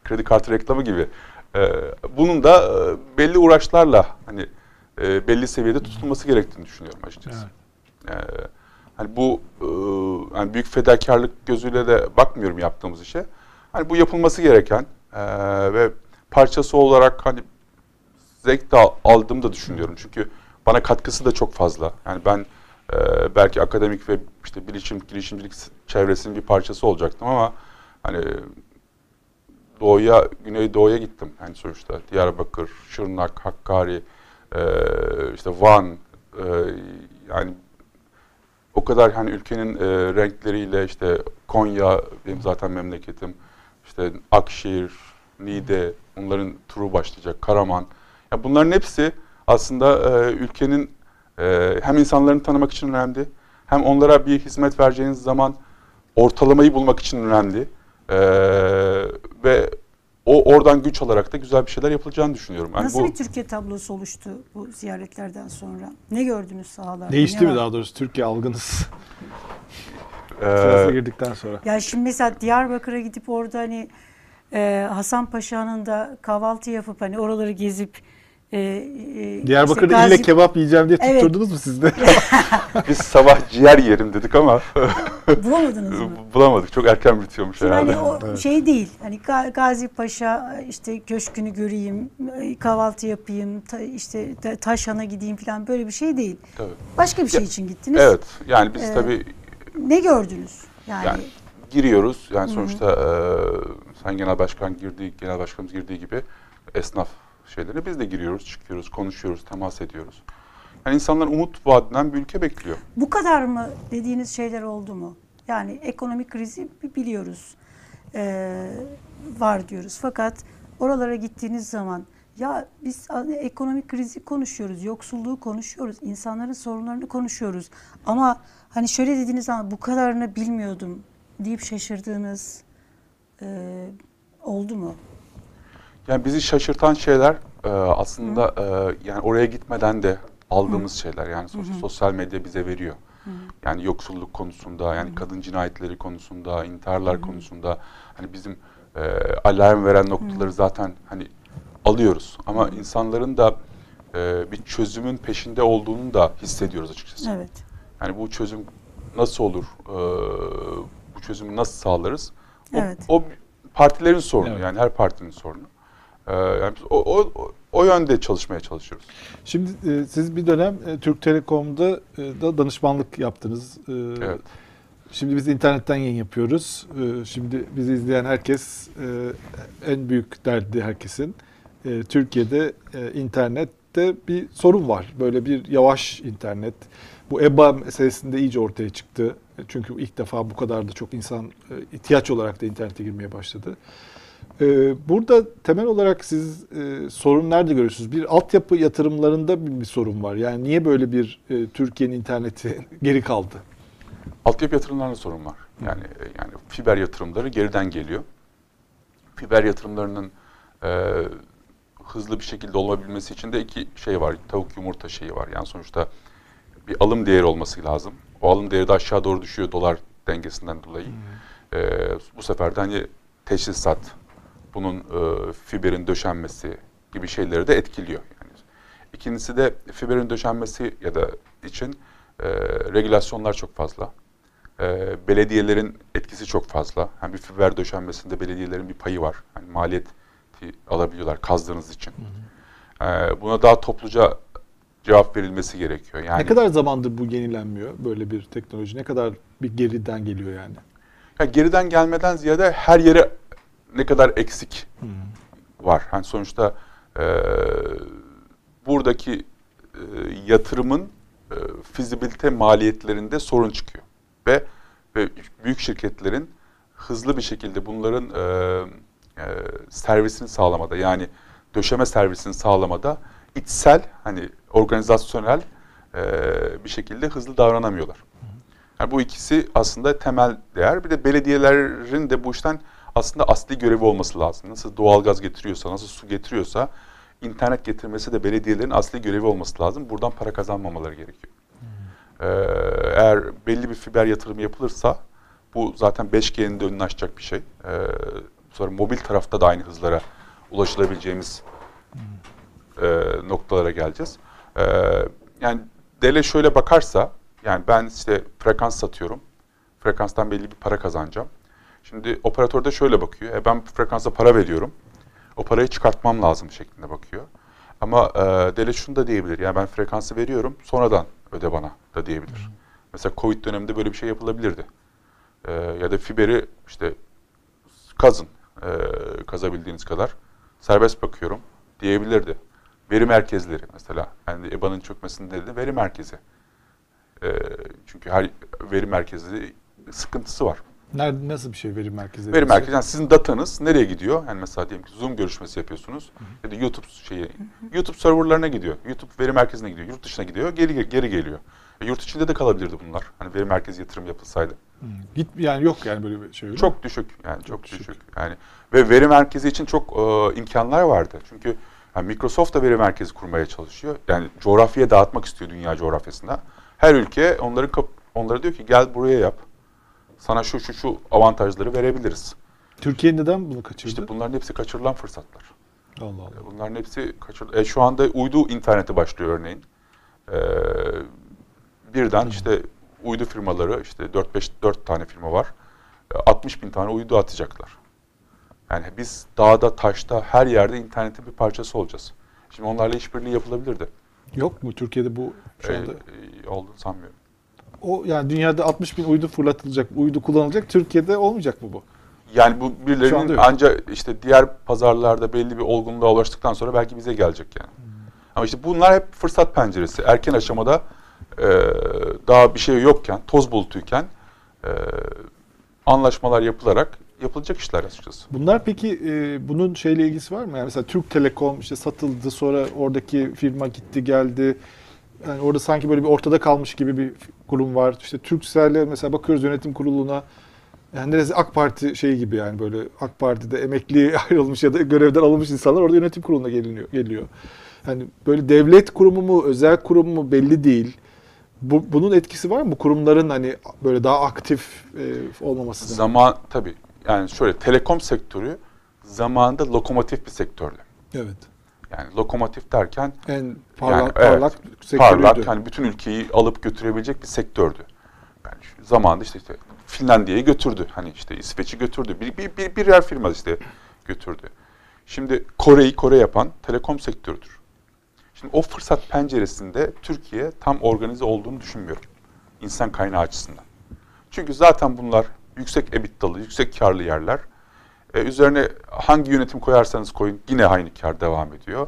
kredi kartı reklamı gibi. E, bunun da e, belli uğraşlarla hani e, belli seviyede tutulması gerektiğini düşünüyorum açıkçası. E, hani bu e, hani büyük fedakarlık gözüyle de bakmıyorum yaptığımız işe. Hani bu yapılması gereken e, ve parçası olarak hani zevk de al- aldığımı da düşünüyorum. Çünkü bana katkısı da çok fazla. Yani ben e, belki akademik ve işte bilişim, girişimcilik çevresinin bir parçası olacaktım ama hani doğuya, güneydoğuya gittim. Yani sonuçta Diyarbakır, Şırnak, Hakkari, e, işte Van, e, yani o kadar hani ülkenin e, renkleriyle işte Konya benim zaten memleketim, işte Akşehir, Niğde, onların turu başlayacak, Karaman. Ya bunların hepsi aslında e, ülkenin e, hem insanlarını tanımak için önemli, hem onlara bir hizmet vereceğiniz zaman ortalamayı bulmak için önemli. E, ve o oradan güç alarak da güzel bir şeyler yapılacağını düşünüyorum. Yani Nasıl bu, bir Türkiye tablosu oluştu bu ziyaretlerden sonra? Ne gördünüz sahalarda? Değişti ne mi var? daha doğrusu Türkiye algınız e, siyasete girdikten sonra? Ya şimdi mesela Diyarbakır'a gidip orada hani e, Hasan Paşa'nın da kahvaltı yapıp hani oraları gezip e, e, Diyarbakır'da işte ille Gazi- kebap yiyeceğim diye Evet. tutturdunuz mu siz de? biz sabah ciğer yerim dedik ama bulamadınız mı? bulamadık. Çok erken bitiyormuş Şimdi herhalde. hani o Evet. şey değil. Hani Ga- Gazi Paşa işte köşkünü göreyim, e, kahvaltı yapayım, ta, işte ta- Taşhan'a gideyim falan böyle bir şey değil. Tabii. Başka bir şey Ya, için gittiniz. Evet. Yani biz Ee, tabii Ne gördünüz? Yani, Yani giriyoruz. Yani sonuçta e, Sayın Genel Başkan girdiği, Genel Başkanımız girdiği gibi esnaf şeylerine biz de giriyoruz, çıkıyoruz, konuşuyoruz, temas ediyoruz. Yani insanlar umut vadeden bir ülke bekliyor. bu kadar mı dediğiniz şeyler oldu mu? Yani ekonomik krizi bi- biliyoruz. Ee, var diyoruz. Fakat oralara gittiğiniz zaman ya biz ekonomik krizi konuşuyoruz, yoksulluğu konuşuyoruz, insanların sorunlarını konuşuyoruz. Ama hani şöyle dediğiniz zaman bu kadarını bilmiyordum deyip şaşırdığınız e, oldu mu? Yani bizi şaşırtan şeyler e, aslında e, yani oraya gitmeden de aldığımız şeyler. Yani sonuçta sosyal medya bize veriyor. Yani yoksulluk konusunda, yani kadın cinayetleri konusunda, intiharlar konusunda hani bizim e, alarm veren noktaları zaten hani alıyoruz. Ama insanların da e, bir çözümün peşinde olduğunu da hissediyoruz açıkçası. Evet. Yani bu çözüm nasıl olur? e, bu çözümü nasıl sağlarız? O, Evet. o partilerin sorunu Evet. yani her partinin sorunu. E, yani biz o, o, o, o yönde çalışmaya çalışıyoruz. Şimdi e, siz bir dönem e, Türk Telekom'da e, da danışmanlık yaptınız. E, Evet. Şimdi biz internetten yayın yapıyoruz. E, şimdi bizi izleyen herkes e, en büyük derdi herkesin. E, Türkiye'de e, internette bir sorun var. Böyle bir yavaş internet. Bu EBA meselesinde iyice ortaya çıktı. E, Çünkü ilk defa bu kadar da çok insan e, ihtiyaç olarak da internete girmeye başladı. Ee, Burada temel olarak siz e, sorun nerede görüyorsunuz? Bir altyapı yatırımlarında bir, bir sorun var. Yani niye böyle bir e, Türkiye'nin interneti geri kaldı? Altyapı yatırımlarında sorun var. Yani e, yani fiber yatırımları geriden geliyor. Fiber yatırımlarının e, hızlı bir şekilde olabilmesi için de iki şey var. Tavuk yumurta şeyi var. Yani sonuçta bir alım değeri olması lazım. O alım değeri de aşağı doğru düşüyor dolar dengesinden dolayı. E, bu sefer de hani teşhisat, bunun e, fiberin döşenmesi gibi şeyleri de etkiliyor. Yani ikincisi de fiberin döşenmesi ya da için e, regülasyonlar çok fazla. E, belediyelerin etkisi çok fazla. Hem bir fiber döşenmesinde belediyelerin bir payı var. Hani maliyeti alabiliyorlar kazdığınız için. E, buna daha topluca cevap verilmesi gerekiyor. Yani Ne kadar zamandır bu yenilenmiyor böyle bir teknoloji? Ne kadar bir geriden geliyor yani? Yani geriden gelmeden ziyade her yere ne kadar eksik var. Hani sonuçta e, buradaki e, yatırımın e, fizibilite maliyetlerinde sorun çıkıyor. Ve, ve büyük şirketlerin hızlı bir şekilde bunların e, e, servisini sağlamada yani döşeme servisini sağlamada içsel hani organizasyonel e, bir şekilde hızlı davranamıyorlar. Yani bu ikisi aslında temel değer. Bir de belediyelerin de bu işten aslında asli görevi olması lazım. Nasıl doğalgaz getiriyorsa, nasıl su getiriyorsa internet getirmesi de belediyelerin asli görevi olması lazım. Buradan para kazanmamaları gerekiyor. Ee, eğer belli bir fiber yatırımı yapılırsa bu zaten 5G'nin de önünü açacak bir şey. Ee, sonra mobil tarafta da aynı hızlara ulaşılabileceğimiz e, noktalara geleceğiz. E, yani Dele şöyle bakarsa, yani ben işte frekans satıyorum. Frekanstan belli bir para kazanacağım. Şimdi operatör de şöyle bakıyor. E, ben frekansa para veriyorum. O parayı çıkartmam lazım şeklinde bakıyor. Ama e, Dele şunu da diyebilir. Yani ben frekansı veriyorum, sonradan öde bana da diyebilir. Mesela Covid döneminde böyle bir şey yapılabilirdi. E, ya da fiberi işte kazın, e, kazabildiğiniz kadar. Serbest bakıyorum diyebilirdi. Veri merkezleri mesela. Yani EBA'nın çökmesinde de veri merkezi. E, çünkü her veri merkezi sıkıntısı var. Nerede nasıl bir şey veri merkezi? Veri merkezi yani sizin datanız nereye gidiyor? Yani mesela diyelim ki Zoom görüşmesi yapıyorsunuz ya da YouTube şeyi YouTube serverlarına gidiyor. YouTube veri merkezine gidiyor. Yurt dışına gidiyor. Geri geri geliyor. E, yurt içinde de kalabilirdi bunlar. Hani veri merkezi yatırım yapılsaydı. Hı. Git yani yok yani böyle bir şey. öyle mi? Çok düşük yani çok, düşük. düşük. Yani ve veri merkezi için çok e, imkanlar vardı. Çünkü yani Microsoft da veri merkezi kurmaya çalışıyor. Yani coğrafyaya dağıtmak istiyor dünya coğrafyasında. Her ülke onları onlara diyor ki gel buraya yap. Sana şu şu şu avantajları verebiliriz. Türkiye neden bunu kaçırdı? İşte bunların hepsi kaçırılan fırsatlar. Allah Allah. Bunların hepsi kaçır. E, şu anda uydu interneti başlıyor örneğin. E, birden işte uydu firmaları işte 4-5 4 tane firma var. E, 60 bin tane uydu atacaklar. Yani biz dağda, taşta, her yerde internetin bir parçası olacağız. Şimdi onlarla işbirliği yapılabilirdi. Yok mu Türkiye'de bu şu E, anda? e, olduğunu sanmıyorum. O yani dünyada 60 bin uydu fırlatılacak, uydu kullanılacak. Türkiye'de olmayacak mı bu? Yani bu birilerinin ancak işte diğer pazarlarda belli bir olgunluğa ulaştıktan sonra belki bize gelecek yani. Ama işte bunlar hep fırsat penceresi. Erken aşamada e, daha bir şey yokken, toz bulutuyken e, anlaşmalar yapılarak yapılacak işler açıkçası. Bunlar peki e, bunun şeyle ilgisi var mı? Yani mesela Türk Telekom işte satıldı sonra oradaki firma gitti geldi. Yani orada sanki böyle bir ortada kalmış gibi bir kurum var. İşte Turkcell'e mesela bakıyoruz yönetim kuruluna. Yani neresi AK Parti şeyi gibi yani böyle AK Parti'de emekli ayrılmış ya da görevden alınmış insanlar orada yönetim kuruluna geliniyor, geliyor. Yani böyle devlet kurumu mu, özel kurum mu belli değil. Bu, bunun etkisi var mı? Bu kurumların hani böyle daha aktif e, olmaması. Zaman tabii yani şöyle telekom sektörü zamanında lokomotif bir sektördü. Evet. Yani lokomotif derken En parlak, Yani, parlak evet, sektörüydü. parlak yani bütün ülkeyi alıp götürebilecek bir sektördü. Yani şu zamanında işte, işte Finlandiya'yı götürdü. Hani işte İsveç'i götürdü. Bir, bir, bir, birer firma işte götürdü. Şimdi Kore'yi Kore yapan telekom sektörüdür. Şimdi o fırsat penceresinde Türkiye tam organize olduğunu düşünmüyorum. İnsan kaynağı açısından. Çünkü zaten bunlar yüksek EBITDA'lı, yüksek karlı yerler. Ee, üzerine hangi yönetim koyarsanız koyun yine aynı kar devam ediyor.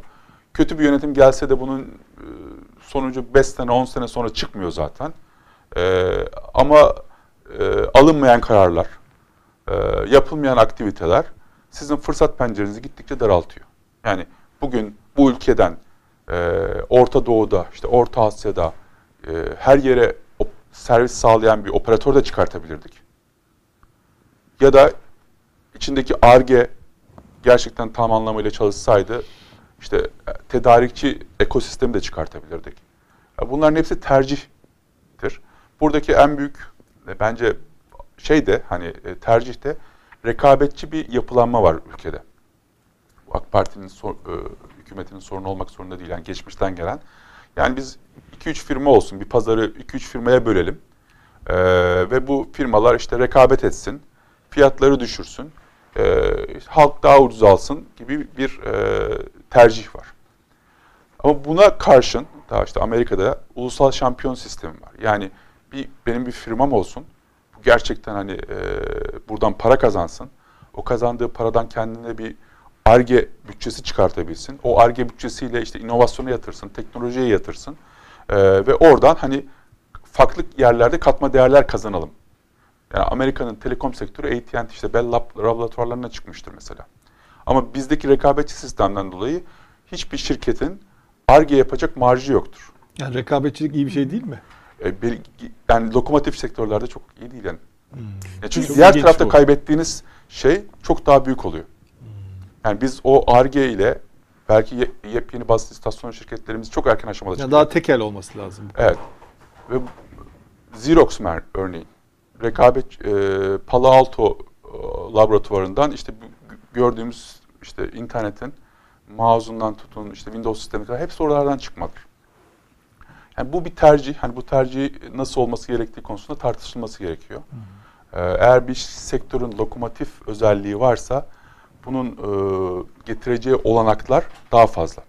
Kötü bir yönetim gelse de bunun e, sonucu 5 sene 10 sene sonra çıkmıyor zaten. Ee, ama e, alınmayan kararlar, e, yapılmayan aktiviteler sizin fırsat pencerenizi gittikçe daraltıyor. Yani bugün bu ülkeden e, Orta Doğu'da, işte Orta Asya'da e, her yere servis sağlayan bir operatör de çıkartabilirdik. Ya da içindeki ARGE gerçekten tam anlamıyla çalışsaydı işte e, tedarikçi ekosistemi de çıkartabilirdik. Bunların hepsi tercihtir. Buradaki en büyük e, bence şey de hani e, tercihte rekabetçi bir yapılanma var ülkede. AK Parti'nin sor- hükümetinin sorunu olmak zorunda değil. Yani geçmişten gelen. Yani biz 2-3 firma olsun, bir pazarı 2-3 firmaya bölelim. E, ve bu firmalar işte rekabet etsin, fiyatları düşürsün, e, halk daha ucuz alsın gibi bir e, tercih var. Ama buna karşın daha işte Amerika'da ulusal şampiyon sistemi var. Yani bir benim bir firmam olsun. Bu gerçekten hani e, buradan para kazansın. O kazandığı paradan kendine bir ARGE bütçesi çıkartabilsin. O ARGE bütçesiyle işte inovasyona yatırsın, teknolojiye yatırsın. E, ve oradan hani farklı yerlerde katma değerler kazanalım. Yani Amerika'nın telekom sektörü AT&T işte Bell Lab laboratuvarlarına çıkmıştır mesela. Ama bizdeki rekabetçi sistemden dolayı hiçbir şirketin ARGE yapacak marjı yoktur. Yani rekabetçilik iyi bir şey değil mi? E, bir- yani lokomotif sektörlerde çok iyi değil yani. Ya çünkü Çok diğer tarafta bu. kaybettiğiniz şey çok daha büyük oluyor. Yani biz o ARGE ile belki ye- yepyeni bazı istasyon şirketlerimiz çok erken aşamada Yani çıkıyor. daha tekel olması lazım. Evet. Ve Xerox örneğin rekabet e, Palo Alto e, laboratuvarından işte gördüğümüz işte internetin mouse'undan tutun işte Windows sistemi kadar hepsi oralardan çıkmadır. Yani bu bir tercih. Hani bu tercih nasıl olması gerektiği konusunda tartışılması gerekiyor. Ee, eğer bir sektörün lokomotif özelliği varsa bunun e, getireceği olanaklar daha fazla.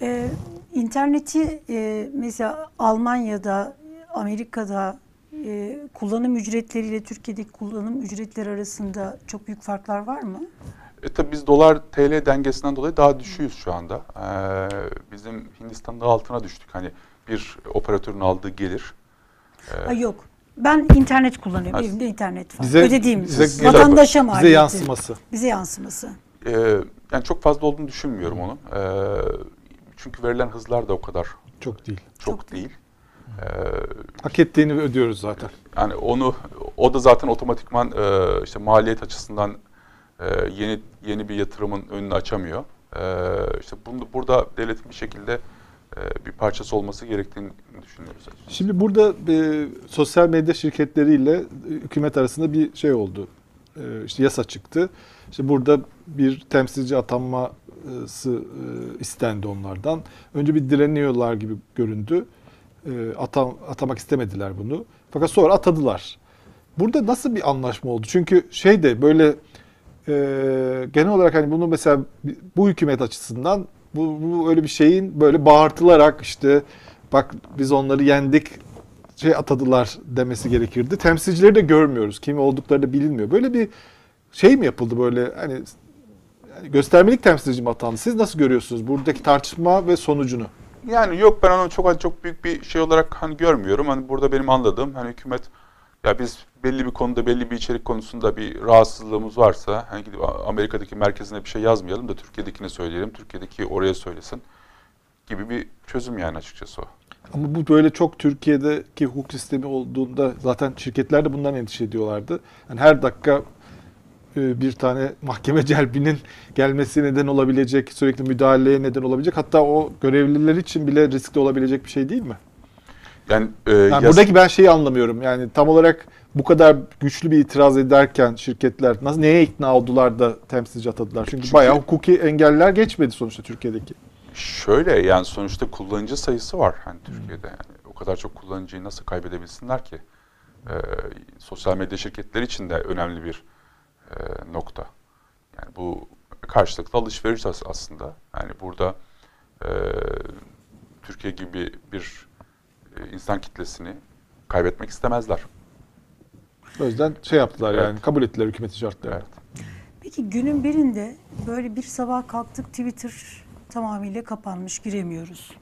Ee, interneti e, mesela Almanya'da, Amerika'da e, kullanım ücretleriyle Türkiye'deki kullanım ücretleri arasında çok büyük farklar var mı? E tabi biz dolar TL dengesinden dolayı daha düşüyoruz şu anda. Ee, bizim Hindistan'ın da altına düştük. Hani bir operatörün aldığı gelir. Ha, yok. Ben internet kullanıyorum. Ha, Evimde internet var. Bize, Ödediğim bize, vatandaşa bize maliyeti. yansıması. Bize yansıması. Ee, yani çok fazla olduğunu düşünmüyorum onun. Ee, çünkü verilen hızlar da o kadar Çok değil. çok, Çok değil. Ee, Hak ettiğini ödüyoruz zaten. Yani onu o da zaten otomatikman e, işte maliyet açısından e, yeni yeni bir yatırımın önünü açamıyor. E, işte bunu, burada devletin bir şekilde e, bir parçası olması gerektiğini düşünüyoruz. Şimdi burada e, sosyal medya şirketleriyle e, hükümet arasında bir şey oldu. E, işte yasa çıktı. İşte burada bir temsilci atanması e, istendi onlardan. Önce bir direniyorlar gibi göründü. E, atam, atamak istemediler bunu. Fakat sonra atadılar. Burada nasıl bir anlaşma oldu? Çünkü şey de böyle e, genel olarak hani bunu mesela bu hükümet açısından bu, bu öyle bir şeyin böyle bağırtılarak işte bak biz onları yendik şey atadılar demesi gerekirdi. Temsilcileri de görmüyoruz. Kim oldukları da bilinmiyor. Böyle bir şey mi yapıldı böyle hani yani göstermelik temsilci mi atandı? Siz nasıl görüyorsunuz buradaki tartışma ve sonucunu? Yani yok ben onu çok çok büyük bir şey olarak hani görmüyorum. Hani burada benim anladığım hani hükümet ya biz belli bir konuda belli bir içerik konusunda bir rahatsızlığımız varsa hani gidip Amerika'daki merkezine bir şey yazmayalım da Türkiye'dekine söyleyelim. Türkiye'deki oraya söylesin gibi bir çözüm yani açıkçası o. Ama bu böyle çok Türkiye'deki hukuk sistemi olduğunda zaten şirketler de bundan endişe ediyorlardı. Yani her dakika bir tane mahkeme celbinin gelmesi neden olabilecek, sürekli müdahaleye neden olabilecek. Hatta o görevliler için bile riskli olabilecek bir şey değil mi? Yani, e, Yani yas- buradaki ben şeyi anlamıyorum. Yani tam olarak bu kadar güçlü bir itiraz ederken şirketler nasıl neye ikna oldular da temsilci atadılar? Çünkü, Çünkü- bayağı hukuki engeller geçmedi sonuçta Türkiye'deki. Şöyle yani sonuçta kullanıcı sayısı var hani Türkiye'de yani o kadar çok kullanıcıyı nasıl kaybedebilsinler ki? Ee, sosyal medya şirketleri için de önemli bir e, nokta. Yani bu karşılıklı alışveriş as- aslında. Yani burada e, Türkiye gibi bir e, insan kitlesini kaybetmek istemezler. O yüzden şey yaptılar Evet. yani kabul ettiler hükümeti şartlarını. Evet. Peki günün birinde böyle bir sabah kalktık Twitter tamamıyla kapanmış giremiyoruz.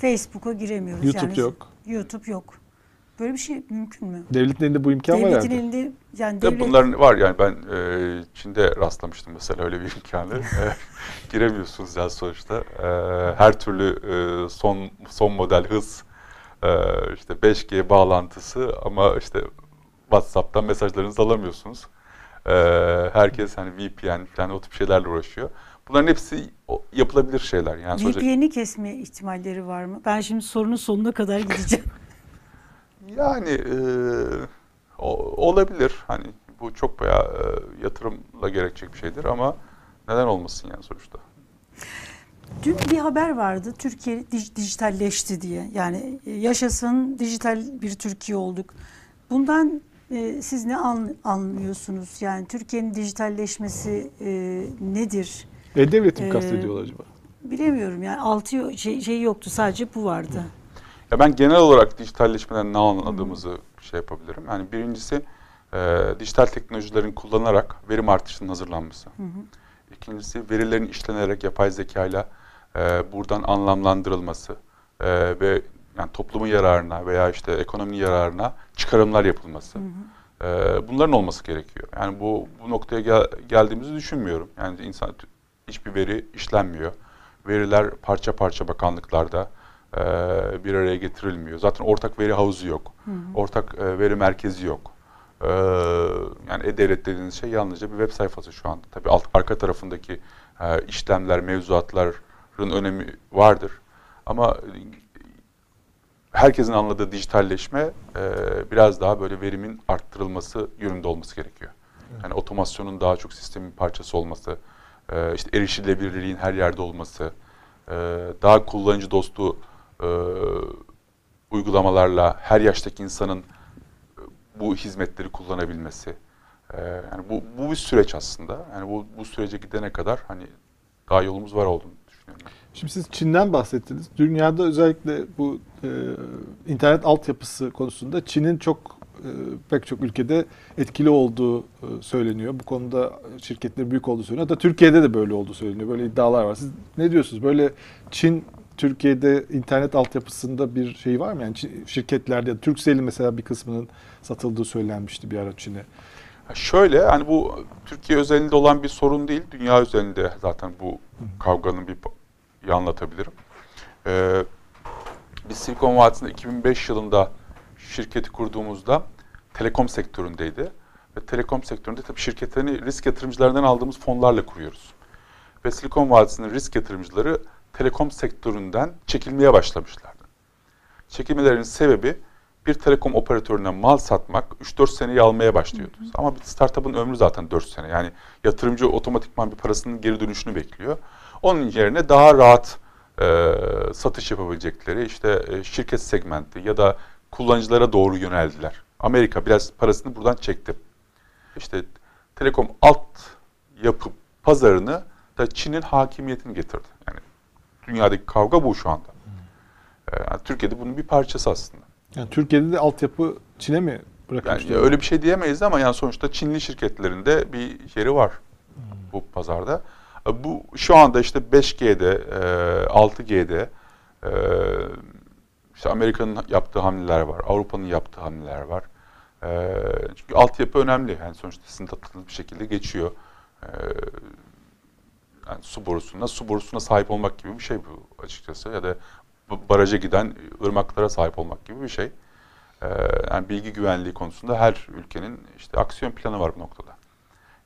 Facebook'a giremiyoruz. YouTube yok. YouTube yok. Böyle bir şey mümkün mü? Devletin elinde bu imkan var Devletin herhalde. elinde yani De devlet bunların var yani ben e, Çin'de rastlamıştım mesela öyle bir imkanı. E, giremiyorsunuz yani sonuçta. E, her türlü e, son son model hız e, işte 5G bağlantısı ama işte WhatsApp'tan mesajlarınızı alamıyorsunuz. E, herkes hani VPN falan o tip şeylerle uğraşıyor. Bunların hepsi yapılabilir şeyler. Yani sonuçta VPN'i kesme ihtimalleri var mı? Ben şimdi sorunun sonuna kadar gideceğim. Yani e, olabilir. Hani bu çok bayağı e, yatırımla gerekecek bir şeydir ama neden olmasın yani sonuçta. Dün bir haber vardı. Türkiye dij- dijitalleşti diye. Yani e, yaşasın dijital bir Türkiye olduk. Bundan e, siz ne an- anlıyorsunuz? Yani Türkiye'nin dijitalleşmesi e, nedir? E-Devlet'i mi Ee, kastediyorlar acaba? Bilemiyorum yani altı şey, şey yoktu sadece bu vardı. Ya ben genel olarak dijitalleşmeden ne anladığımızı şey yapabilirim. Yani birincisi e, dijital teknolojilerin kullanılarak verim artışının hazırlanması. İkincisi verilerin işlenerek yapay zekayla e, buradan anlamlandırılması e, ve yani toplumun yararına veya işte ekonominin yararına çıkarımlar yapılması. E, bunların olması gerekiyor. Yani bu bu noktaya gel- geldiğimizi düşünmüyorum. Yani insan hiçbir veri işlenmiyor. Veriler parça parça bakanlıklarda e, bir araya getirilmiyor. Zaten ortak veri havuzu yok. Ortak e, veri merkezi yok. E, yani e-devlet dediğiniz şey yalnızca bir web sayfası şu anda. Tabii alt, arka tarafındaki e, işlemler, mevzuatların önemi vardır. Ama herkesin anladığı dijitalleşme e, biraz daha böyle verimin arttırılması yönünde olması gerekiyor. Yani otomasyonun daha çok sistemin parçası olması, e, işte erişilebilirliğin her yerde olması, e, daha kullanıcı dostu e, uygulamalarla her yaştaki insanın e, bu hizmetleri kullanabilmesi. E, yani bu, bu bir süreç aslında. Yani bu, bu sürece gidene kadar hani daha yolumuz var olduğunu düşünüyorum. Şimdi siz Çin'den bahsettiniz. Dünyada özellikle bu e, internet altyapısı konusunda Çin'in çok e, pek çok ülkede etkili olduğu e, söyleniyor. Bu konuda şirketlerin büyük olduğu söyleniyor. Hatta Türkiye'de de böyle olduğu söyleniyor. Böyle iddialar var. Siz ne diyorsunuz? Böyle Çin Türkiye'de internet altyapısında bir şey var mı? Yani şirketlerde Turkcell'in mesela bir kısmının satıldığı söylenmişti bir ara Çin'e. Şöyle hani bu Türkiye özelinde olan bir sorun değil. Dünya özelinde zaten bu kavganın bir bir anlatabilirim. Ee, biz Silikon Vadisi'nde 2005 yılında şirketi kurduğumuzda telekom sektöründeydi. Ve telekom sektöründe tabii şirketlerini risk yatırımcılarından aldığımız fonlarla kuruyoruz. Ve Silikon Vadisi'nin risk yatırımcıları telekom sektöründen çekilmeye başlamışlardı. Çekilmelerinin sebebi bir telekom operatörüne mal satmak 3-4 seneyi almaya başlıyordu. Ama bir startup'ın ömrü zaten 4 sene. Yani yatırımcı otomatikman bir parasının geri dönüşünü bekliyor. Onun yerine daha rahat e, satış yapabilecekleri işte e, şirket segmenti ya da kullanıcılara doğru yöneldiler. Amerika biraz parasını buradan çekti. İşte telekom alt yapı pazarını da Çin'in hakimiyetini getirdi. Yani dünyadaki kavga bu şu anda. E, yani Türkiye'de bunun bir parçası aslında. Yani Türkiye'de de altyapı Çin'e mi Yani bırakılmıştır? öyle bir şey diyemeyiz ama yani sonuçta Çinli şirketlerinde bir yeri var bu pazarda. E, Bu şu anda işte 5G'de, e, 6G'de e, işte Amerika'nın yaptığı hamleler var, Avrupa'nın yaptığı hamleler var. E, Çünkü altyapı önemli. Yani sonuçta sizin tatlınız bir şekilde geçiyor. E, Yani su borusuna, su borusuna sahip olmak gibi bir şey bu açıkçası. Ya da baraja giden ırmaklara sahip olmak gibi bir şey. Ee, yani bilgi güvenliği konusunda her ülkenin işte aksiyon planı var bu noktada.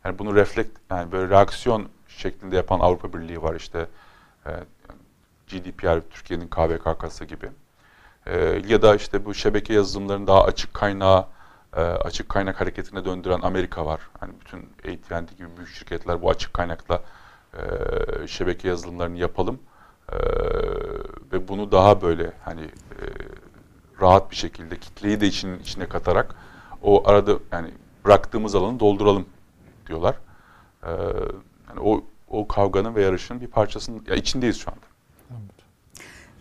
Yani bunu reflekt yani böyle reaksiyon şeklinde yapan Avrupa Birliği var işte e, GDPR Türkiye'nin KVKK'sı gibi. Ee, ya da işte bu şebeke yazılımlarını daha açık kaynağa, e, açık kaynak hareketine döndüren Amerika var. Hani bütün AT&T gibi büyük şirketler bu açık kaynakla e, şebeke yazılımlarını yapalım E, ve bunu daha böyle hani e, rahat bir şekilde kitleyi de için içine katarak o arada yani bıraktığımız alanı dolduralım diyorlar. E, yani o o kavganın ve yarışın bir parçasının ya içindeyiz şu anda.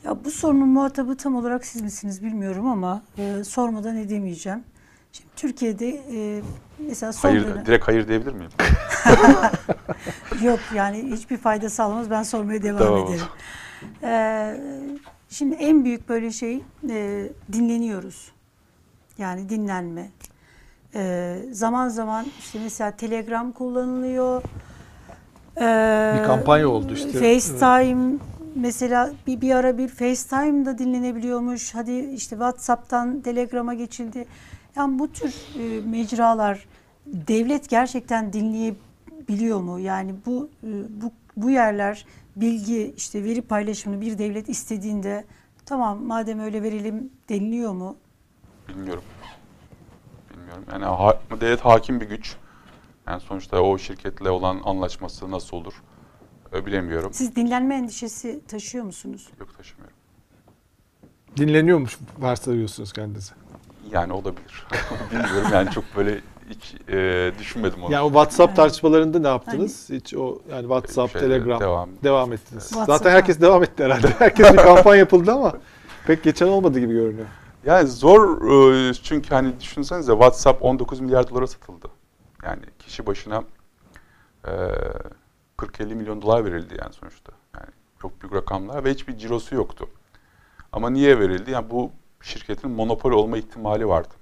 Ya bu sorunun muhatabı tam olarak siz misiniz bilmiyorum ama e, sormadan edemeyeceğim. Şimdi Türkiye'de e, mesela son Hayır, dönem- direkt hayır diyebilir miyim? Yok yani hiçbir fayda sağlamaz. Ben sormaya devam Tamam. ederim. Ee, şimdi en büyük böyle şey e, dinleniyoruz. Yani dinlenme. Ee, zaman zaman işte mesela Telegram kullanılıyor. Ee, Bir kampanya oldu işte. FaceTime mesela bir, bir ara bir FaceTime'da dinlenebiliyormuş. Hadi işte WhatsApp'tan Telegram'a geçildi. Yani bu tür e, mecralar devlet gerçekten dinleyebiliyor mu? Yani bu e, bu bu yerler bilgi işte veri paylaşımını bir devlet istediğinde tamam madem öyle verelim deniliyor mu? Bilmiyorum. Bilmiyorum. Yani ha, devlet hakim bir güç. Yani sonuçta o şirketle olan anlaşması nasıl olur e, bilemiyorum. Siz dinlenme endişesi taşıyor musunuz? Yok taşımıyorum. Dinleniyormuş varsayıyorsunuz kendinizi. Yani olabilir. Bilmiyorum yani çok böyle hiç e, düşünmedim onu. Yani o WhatsApp tartışmalarında ne yaptınız? Hiç o yani WhatsApp, Şeyde Telegram devam. devam, ettiniz. WhatsApp'a. Zaten herkes devam etti herhalde. Herkes bir kampanya yapıldı ama pek geçen olmadı gibi görünüyor. Yani zor e, çünkü hani düşünsenize WhatsApp 19 milyar dolara satıldı. Yani kişi başına e, 40-50 milyon dolar verildi yani sonuçta. Yani çok büyük rakamlar ve hiçbir cirosu yoktu. Ama niye verildi? Yani bu şirketin monopol olma ihtimali vardı.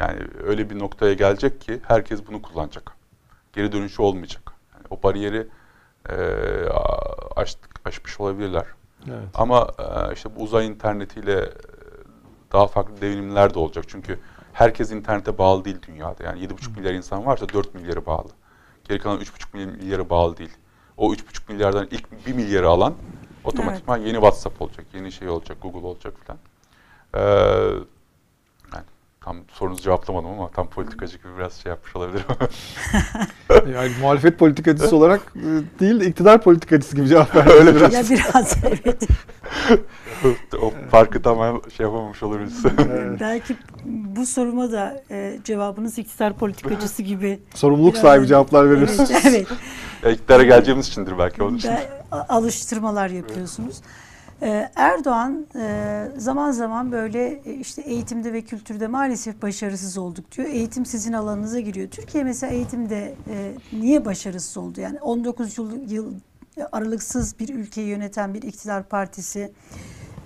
Yani öyle bir noktaya gelecek ki herkes bunu kullanacak. Geri dönüşü olmayacak. Yani o bariyeri e, aştık, aşmış olabilirler. Evet. Ama e, işte bu uzay internetiyle e, daha farklı devinimler de olacak. Çünkü herkes internete bağlı değil dünyada. Yani 7,5 milyar insan varsa 4 milyarı bağlı. Geri kalan 3,5 milyarı bağlı değil. O 3,5 milyardan ilk 1 milyarı alan otomatikman yeni WhatsApp olacak, yeni şey olacak, Google olacak filan. Ee, yani tam sorunuzu cevaplamadım ama tam politikacı gibi biraz şey yapmış olabilirim. Yani muhalefet politikacısı olarak e, değil de iktidar politikacısı gibi cevap verdi. Öyle biraz. Ya biraz evet. o farkı tamamen şey yapamamış olabiliriz. Belki bu soruma da e, cevabınız iktidar politikacısı gibi. Sorumluluk Biraz- sahibi cevaplar veriyorsunuz. Evet, evet. İktidara geleceğimiz içindir belki onun için. Alıştırmalar yapıyorsunuz. Ee, Erdoğan e, zaman zaman böyle e, işte eğitimde ve kültürde maalesef başarısız olduk diyor. Eğitim sizin alanınıza giriyor. Türkiye mesela eğitimde e, niye başarısız oldu? Yani 19 yıl, yıl aralıksız bir ülkeyi yöneten bir iktidar partisi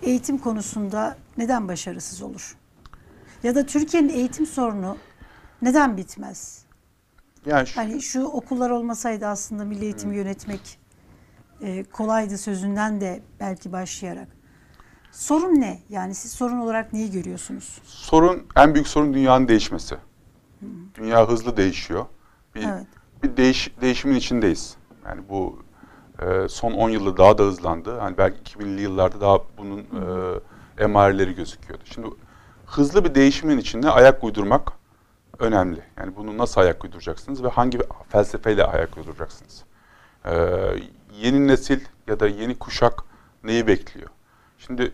eğitim konusunda neden başarısız olur? Ya da Türkiye'nin eğitim sorunu neden bitmez? Yani şu, Hani şu okullar olmasaydı aslında milli eğitimi yönetmek e, kolaydı sözünden de belki başlayarak. Sorun ne? Yani siz sorun olarak neyi görüyorsunuz? sorun en büyük sorun dünyanın değişmesi. Dünya hızlı değişiyor. Bir, Evet. bir değiş, değişimin içindeyiz. Yani bu e, son 10 yılda daha da hızlandı. Hani belki 2000'li yıllarda daha bunun e, emareleri gözüküyordu. Şimdi hızlı bir değişimin içinde ayak uydurmak önemli. Yani bunu nasıl ayak uyduracaksınız ve hangi felsefeyle ayak uyduracaksınız? E, yeni nesil ya da yeni kuşak neyi bekliyor? Şimdi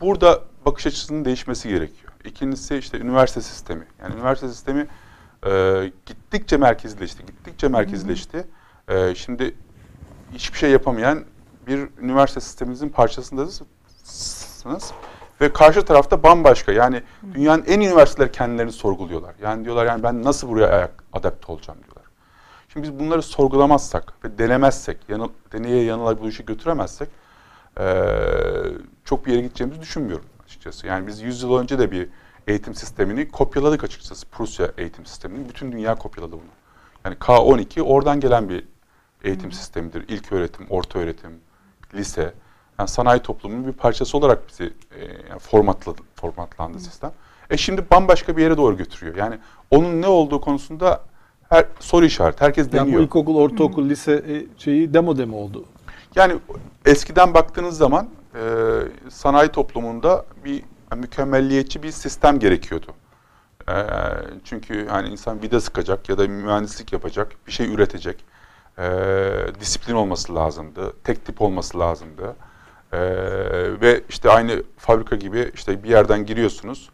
burada bakış açısının değişmesi gerekiyor. İkincisi işte üniversite sistemi. Yani üniversite sistemi e, gittikçe merkezleşti, gittikçe merkezleşti. E, şimdi hiçbir şey yapamayan bir üniversite sistemimizin parçasındasınız. Ve karşı tarafta bambaşka. Yani dünyanın en iyi üniversiteleri kendilerini sorguluyorlar. Yani diyorlar yani ben nasıl buraya ayak, adapte olacağım diyorlar. Şimdi biz bunları sorgulamazsak ve denemezsek, yanıl, deneye yanıla bu işi götüremezsek eee, çok bir yere gideceğimizi düşünmüyorum açıkçası. Yani biz 100 yıl önce de bir eğitim sistemini kopyaladık açıkçası. Prusya eğitim sistemini. Bütün dünya kopyaladı bunu. Yani K12 oradan gelen bir eğitim sistemidir. İlk öğretim, orta öğretim, lise. Yani sanayi toplumunun bir parçası olarak bizi e, yani formatladı, formatlandı sistem. E şimdi bambaşka bir yere doğru götürüyor. Yani onun ne olduğu konusunda her soru işareti. Herkes Yani bu deniyor. ilkokul, ortaokul, lise e, şeyi demo demo oldu. Yani eskiden baktığınız zaman e, sanayi toplumunda bir yani mükemmelliyetçi bir sistem gerekiyordu. Ee, çünkü hani insan vida sıkacak ya da mühendislik yapacak, bir şey üretecek. Ee, disiplin olması lazımdı, tek tip olması lazımdı. Ee, ve işte aynı fabrika gibi işte bir yerden giriyorsunuz,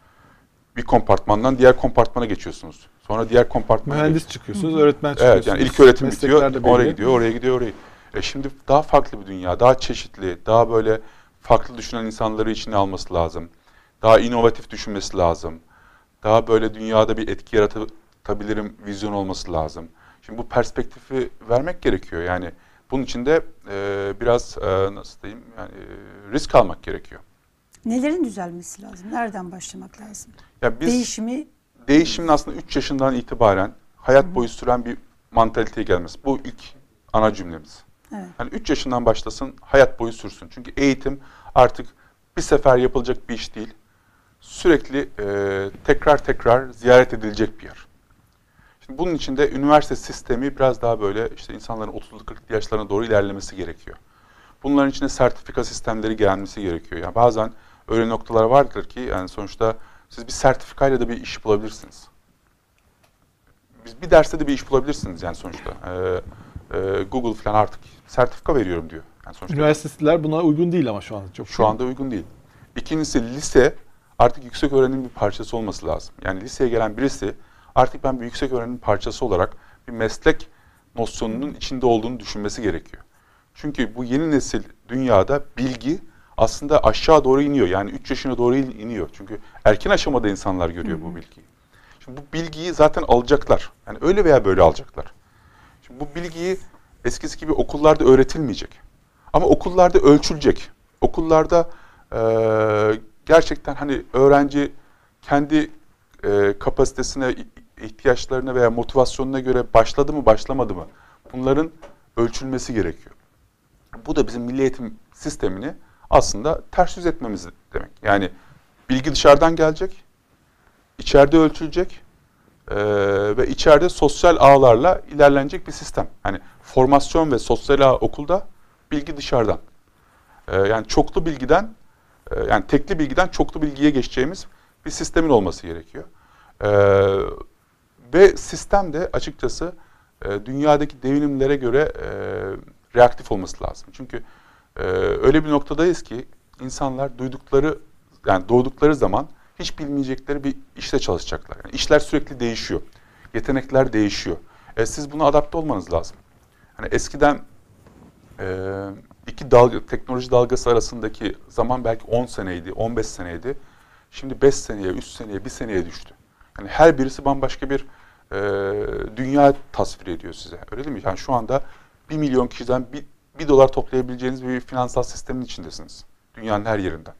bir kompartmandan diğer kompartmana geçiyorsunuz. Sonra diğer kompartmana Mühendis çıkıyorsunuz, öğretmen çıkıyorsunuz. Evet yani ilk öğretim bitiyor, Meslekler de oraya gidiyor, oraya gidiyor, oraya. E şimdi daha farklı bir dünya, daha çeşitli, daha böyle farklı düşünen insanları içine alması lazım. Daha inovatif düşünmesi lazım. Daha böyle dünyada bir etki yaratabilirim vizyon olması lazım. Şimdi bu perspektifi vermek gerekiyor. Yani bunun için de e, biraz e, nasıl diyeyim yani e, risk almak gerekiyor. Nelerin düzelmesi lazım? Nereden başlamak lazım? Ya biz Değişimi değişimin aslında 3 yaşından itibaren hayat boyu süren bir mantaliteye gelmesi. Bu ilk ana cümlemiz. evet. Hani 3 yaşından başlasın, hayat boyu sürsün. Çünkü eğitim artık bir sefer yapılacak bir iş değil. Sürekli e, tekrar tekrar ziyaret edilecek bir yer. Şimdi bunun için de üniversite sistemi biraz daha böyle işte insanların 30'lu 40'lı yaşlarına doğru ilerlemesi gerekiyor. Bunların içine sertifika sistemleri gelmesi gerekiyor. Yani bazen öyle noktalar vardır ki yani sonuçta siz bir sertifikayla da bir iş bulabilirsiniz. Biz bir derste de bir iş bulabilirsiniz yani sonuçta. Ee, e, Google falan artık sertifika veriyorum diyor. Yani sonuçta Üniversiteler buna uygun değil ama şu anda çok. şu anda uygun değil. İkincisi lise artık yüksek öğrenimin bir parçası olması lazım. Yani liseye gelen birisi artık ben bir yüksek öğrenimin parçası olarak bir meslek nosyonunun içinde olduğunu düşünmesi gerekiyor. Çünkü bu yeni nesil dünyada bilgi aslında aşağı doğru iniyor. Yani 3 yaşına doğru in- iniyor. Çünkü erken aşamada insanlar görüyor bu bilgiyi. Şimdi bu bilgiyi zaten alacaklar. Yani öyle veya böyle alacaklar. Şimdi bu bilgiyi eskisi gibi okullarda öğretilmeyecek. Ama okullarda ölçülecek. Okullarda eee, gerçekten hani öğrenci kendi eee, kapasitesine, ihtiyaçlarına veya motivasyonuna göre başladı mı başlamadı mı bunların ölçülmesi gerekiyor. Bu da bizim milli eğitim sistemini aslında ters yüz etmemiz demek. Yani bilgi dışarıdan gelecek, içeride ölçülecek eee, ve içeride sosyal ağlarla ilerlenecek bir sistem. Yani formasyon ve sosyal ağ okulda, bilgi dışarıdan. Eee, yani çoklu bilgiden, eee, yani tekli bilgiden çoklu bilgiye geçeceğimiz bir sistemin olması gerekiyor. Eee, ve sistem de açıkçası e, dünyadaki devinimlere göre e, reaktif olması lazım. Çünkü e, öyle bir noktadayız ki insanlar duydukları yani doğdukları zaman hiç bilmeyecekleri bir işte çalışacaklar. Yani işler sürekli değişiyor. Yetenekler değişiyor. E, siz buna adapte olmanız lazım. Hani eskiden e, iki dalga, teknoloji dalgası arasındaki zaman belki 10 seneydi, 15 seneydi. Şimdi 5 seneye, 3 seneye, 1 seneye düştü. Yani her birisi bambaşka bir e, dünya tasvir ediyor size. Öyle değil mi? Yani şu anda 1 milyon kişiden 1, 1 dolar toplayabileceğiniz bir finansal sistemin içindesiniz. Dünyanın her yerinden.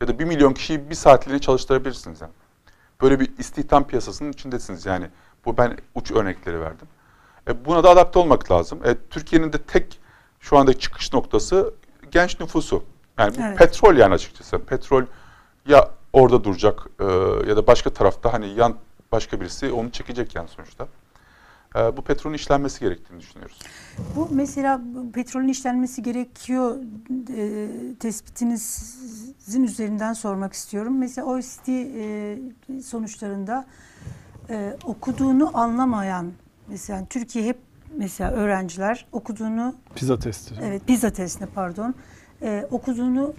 Ya da 1 milyon kişiyi bir saatliğine çalıştırabilirsiniz. Yani. Böyle bir istihdam piyasasının içindesiniz yani. Bu ben uç örnekleri verdim. E, buna da adapte olmak lazım. E, Türkiye'nin de tek şu anda çıkış noktası genç nüfusu. Yani Evet. petrol yani açıkçası. Petrol ya orada duracak e, ya da başka tarafta hani yan başka birisi onu çekecek yani sonuçta. E, bu petrolün işlenmesi gerektiğini düşünüyoruz. Bu mesela petrolün işlenmesi gerekiyor e, tespitinizin üzerinden sormak istiyorum. Mesela OECD e, sonuçlarında e, okuduğunu anlamayan mesela Türkiye hep mesela öğrenciler okuduğunu Pizza testi. evet pizza testine pardon e, okuduğunu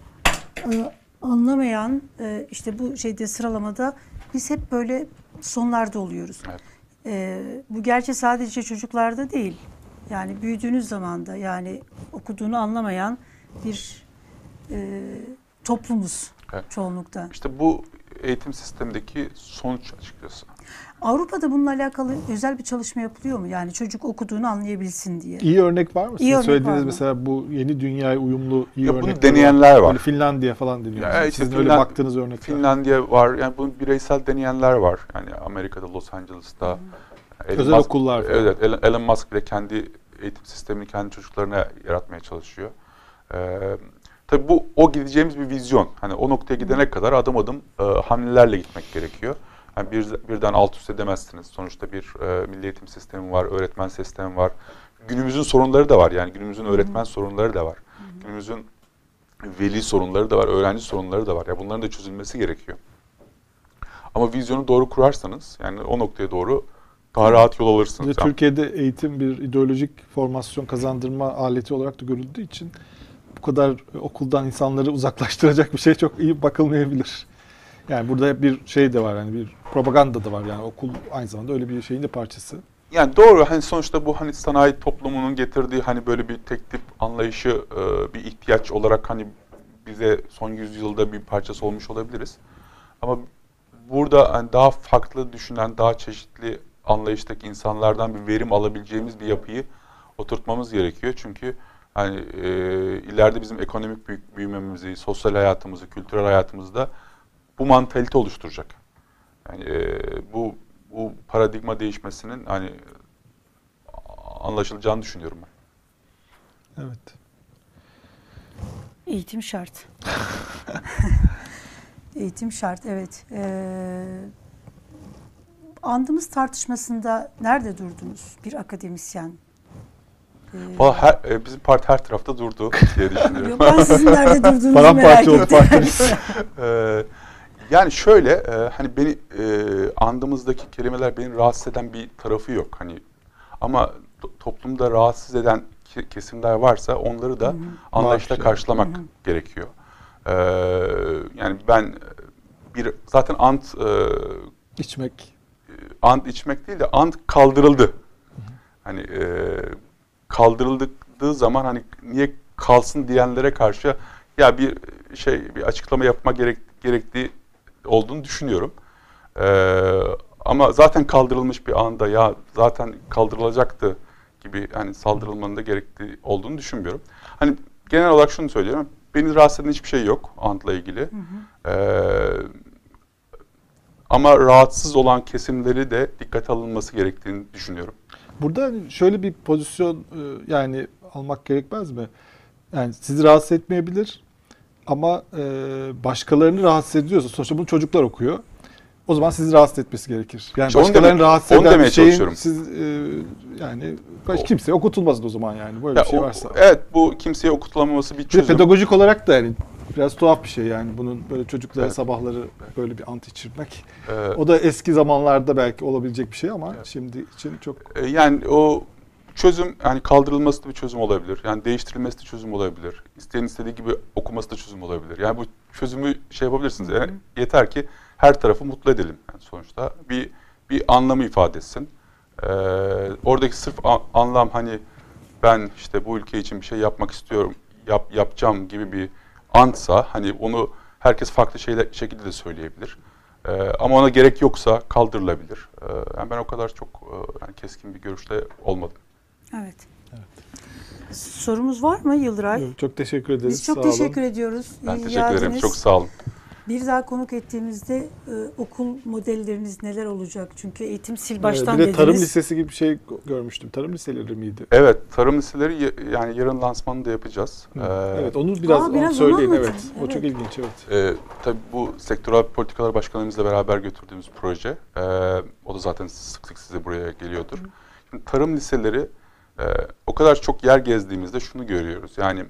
e, anlamayan e, işte bu şeyde sıralamada biz hep böyle sonlarda oluyoruz. Evet. E, bu gerçi sadece çocuklarda değil. Yani büyüdüğünüz zaman da yani okuduğunu anlamayan bir e, toplumuz Evet. çoğunlukta. İşte bu eğitim sistemindeki sonuç açıkçası. Avrupa'da bununla alakalı özel bir çalışma yapılıyor mu? Yani çocuk okuduğunu anlayabilsin diye. İyi örnek var mı? İyi Sizin örnek söylediğiniz var mı? mesela bu yeni dünyaya uyumlu iyi Ya bunu örnekler deneyenler var. Böyle Finlandiya falan deniyor. Ya işte Sizin öyle Finland- baktığınız örnekler. Finlandiya var. Yani bunu bireysel deneyenler var. Yani Amerika'da, Los Angeles'ta. Elon Özel okullar falan. Evet, Elon- Elon Musk bile kendi eğitim sistemini kendi çocuklarına yaratmaya çalışıyor. Ee, tabii bu o gideceğimiz bir vizyon. Hani o noktaya gidene kadar adım adım e, hamlelerle gitmek gerekiyor. Yani bir, birden alt üst edemezsiniz. Sonuçta bir e, milli eğitim sistemi var, öğretmen sistemi var. Günümüzün sorunları da var. Yani günümüzün öğretmen sorunları da var. Günümüzün veli sorunları da var, öğrenci sorunları da var. Ya bunların da çözülmesi gerekiyor. Ama vizyonu doğru kurarsanız yani o noktaya doğru daha rahat yol alırsınız. de Türkiye'de eğitim bir ideolojik formasyon kazandırma aleti olarak da görüldüğü için bu kadar okuldan insanları uzaklaştıracak bir şey çok iyi bakılmayabilir. Yani burada bir şey de var yani bir propaganda da var yani okul aynı zamanda öyle bir şeyin de parçası. Yani doğru hani sonuçta bu hani sanayi toplumunun getirdiği hani böyle bir tek tip anlayışı e, bir ihtiyaç olarak hani bize son yüzyılda bir parçası olmuş olabiliriz. Ama burada hani daha farklı düşünen, daha çeşitli anlayıştaki insanlardan bir verim alabileceğimiz bir yapıyı oturtmamız gerekiyor. Çünkü hani e, ileride bizim ekonomik büyümemizi, sosyal hayatımızı, kültürel hayatımızda bu mantalite oluşturacak. Yani e, bu bu paradigma değişmesinin hani anlaşılacağını düşünüyorum ben. Evet. Eğitim şart. Eğitim şart, evet. Ee, andımız tartışmasında nerede durdunuz bir akademisyen? Ee, Valla her, e, bizim parti her tarafta durdu diye düşünüyorum. Yok, ben sizin nerede durduğunuzu merak Paramparça oldu ettim. partimiz. Yani şöyle e, hani beni e, andığımızdaki kelimeler beni rahatsız eden bir tarafı yok hani ama to- toplumda rahatsız eden ke- kesimler varsa onları da anlayışla karşılamak gerekiyor. Ee, yani ben bir zaten ant e, İçmek. ant içmek değil de ant kaldırıldı. Hani e, kaldırıldığı zaman hani niye kalsın diyenlere karşı ya bir şey bir açıklama yapma gerek, gerektiği olduğunu düşünüyorum. E, ama zaten kaldırılmış bir anda ya zaten kaldırılacaktı gibi hani saldırılmanın da gerektiği olduğunu düşünmüyorum. Hani genel olarak şunu söylüyorum. Beni rahatsız eden hiçbir şey yok antla ilgili. E, ama rahatsız olan kesimleri de dikkate alınması gerektiğini düşünüyorum. Burada hani şöyle bir pozisyon e, yani almak gerekmez mi? Yani sizi rahatsız etmeyebilir ama e, başkalarını rahatsız ediyorsa sonuçta bunu çocuklar okuyor. O zaman sizi rahatsız etmesi gerekir. Yani İşte başkalarını demek- rahatsız eden bir şeyin siz e, yani baş, O- kimseye okutulmaz o zaman yani böyle Ya bir şey o- varsa. evet bu kimseye okutulamaması bir Bir çözüm. pedagojik olarak da yani biraz tuhaf bir şey yani bunun böyle çocuklara Evet. sabahları böyle bir ant içirmek. Ee, O da eski zamanlarda belki olabilecek bir şey ama Evet. şimdi için çok e, yani o çözüm yani kaldırılması da bir çözüm olabilir. Yani değiştirilmesi de çözüm olabilir. İsteyen istediği gibi okuması da çözüm olabilir. Yani bu çözümü şey yapabilirsiniz. Yani yeter ki her tarafı mutlu edelim yani sonuçta. Bir bir anlamı ifade etsin. Ee, oradaki sırf anlam hani ben işte bu ülke için bir şey yapmak istiyorum, yap, yapacağım gibi bir antsa hani onu herkes farklı şeyler, şekilde de söyleyebilir. Ee, ama ona gerek yoksa kaldırılabilir. Ee, yani ben o kadar çok e, yani keskin bir görüşte olmadım. Evet. Sorumuz var mı Yıldıray? çok teşekkür ederiz. Biz çok Sağ olun. teşekkür ediyoruz. Ben İyi teşekkür ederim. geldiniz. Çok sağ olun. Bir daha konuk ettiğimizde e, okul modelleriniz neler olacak? Çünkü eğitim sil Ee, baştan bir de tarım dediniz. lisesi gibi bir şey görmüştüm. Tarım liseleri miydi? Evet, tarım liseleri yani yarın lansmanını da yapacağız. Hı. Ee, evet onu biraz, Aa, biraz onu söyleyin anlatın. evet. O Evet. çok ilginç evet. E, tabii bu sektörel politikalar başkanımızla beraber götürdüğümüz proje. E, o da zaten sık sık size buraya geliyordur. Şimdi tarım liseleri e, o kadar çok yer gezdiğimizde şunu görüyoruz. Yani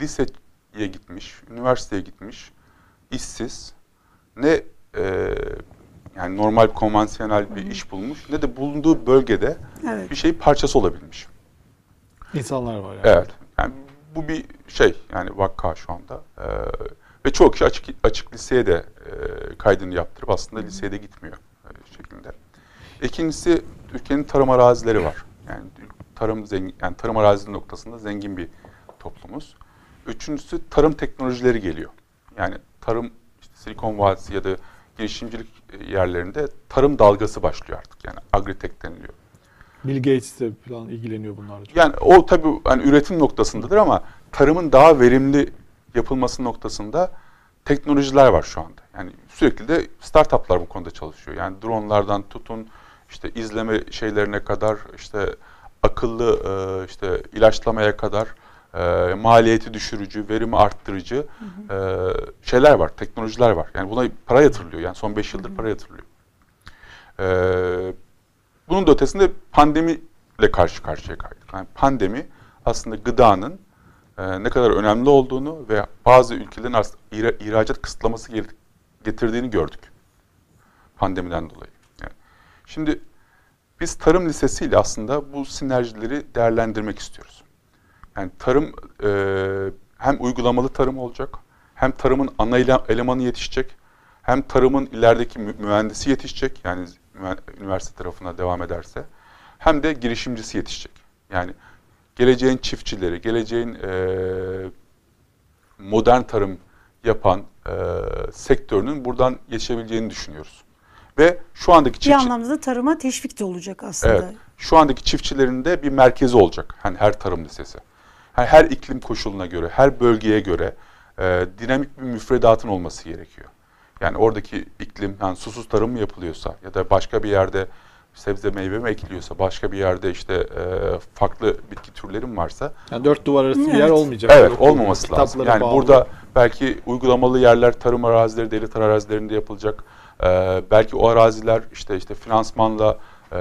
liseye gitmiş, üniversiteye gitmiş, işsiz, ne e, yani normal konvansiyonel bir iş bulmuş ne de bulunduğu bölgede Evet. bir şeyin parçası olabilmiş. İnsanlar var yani. Evet. Yani bu bir şey yani vakka şu anda. Ee, ve çoğu kişi açık açık liseye de e, kaydını yaptırıp aslında liseye de gitmiyor e, şeklinde. İkincisi Türkiye'nin tarım arazileri var. Yani tarım zengin, yani tarım arazileri noktasında zengin bir toplumuz. Üçüncüsü tarım teknolojileri geliyor. Yani tarım işte Silikon Vadisi ya da girişimcilik e, yerlerinde tarım dalgası başlıyor artık. Yani agritek deniliyor. Bill Gates de falan ilgileniyor bunlarla. çok. Yani o tabii hani üretim noktasındadır ama tarımın daha verimli yapılması noktasında teknolojiler var şu anda. Yani sürekli de startuplar bu konuda çalışıyor. Yani dronlardan tutun işte izleme şeylerine kadar işte akıllı e, işte ilaçlamaya kadar e, maliyeti düşürücü, verimi arttırıcı e, şeyler var, teknolojiler var. Yani buna para yatırılıyor. Yani son 5 yıldır para yatırılıyor. E, bunun da ötesinde pandemiyle karşı karşıya kaldık. Yani pandemi aslında gıdanın e, ne kadar önemli olduğunu ve bazı ülkelerin ihracat kısıtlaması getirdiğini gördük pandemiden dolayı. Şimdi biz tarım lisesiyle aslında bu sinerjileri değerlendirmek istiyoruz. Yani tarım e, hem uygulamalı tarım olacak, hem tarımın ana ele- elemanı yetişecek, hem tarımın ilerideki mü- mühendisi yetişecek, yani üniversite tarafına devam ederse, hem de girişimcisi yetişecek. Yani geleceğin çiftçileri, geleceğin e, modern tarım yapan e, sektörünün buradan yetişebileceğini düşünüyoruz. Ve şu andaki Bir çiftçi... anlamda da tarıma teşvik de olacak aslında. Evet. Şu andaki çiftçilerin de bir merkezi olacak. Hani her tarım lisesi. Hani her iklim koşuluna göre, her bölgeye göre e, dinamik bir müfredatın olması gerekiyor. Yani oradaki iklim, yani susuz tarım mı yapılıyorsa ya da başka bir yerde sebze meyve mi ekiliyorsa, başka bir yerde işte e, farklı bitki türleri mi varsa Yani dört duvar arası bir Evet. yer olmayacak. Evet Okul, olmaması lazım. Yani bağlı. burada belki uygulamalı yerler tarım arazileri, devlet arazilerinde yapılacak. Ee, belki o araziler işte işte finansmanla e,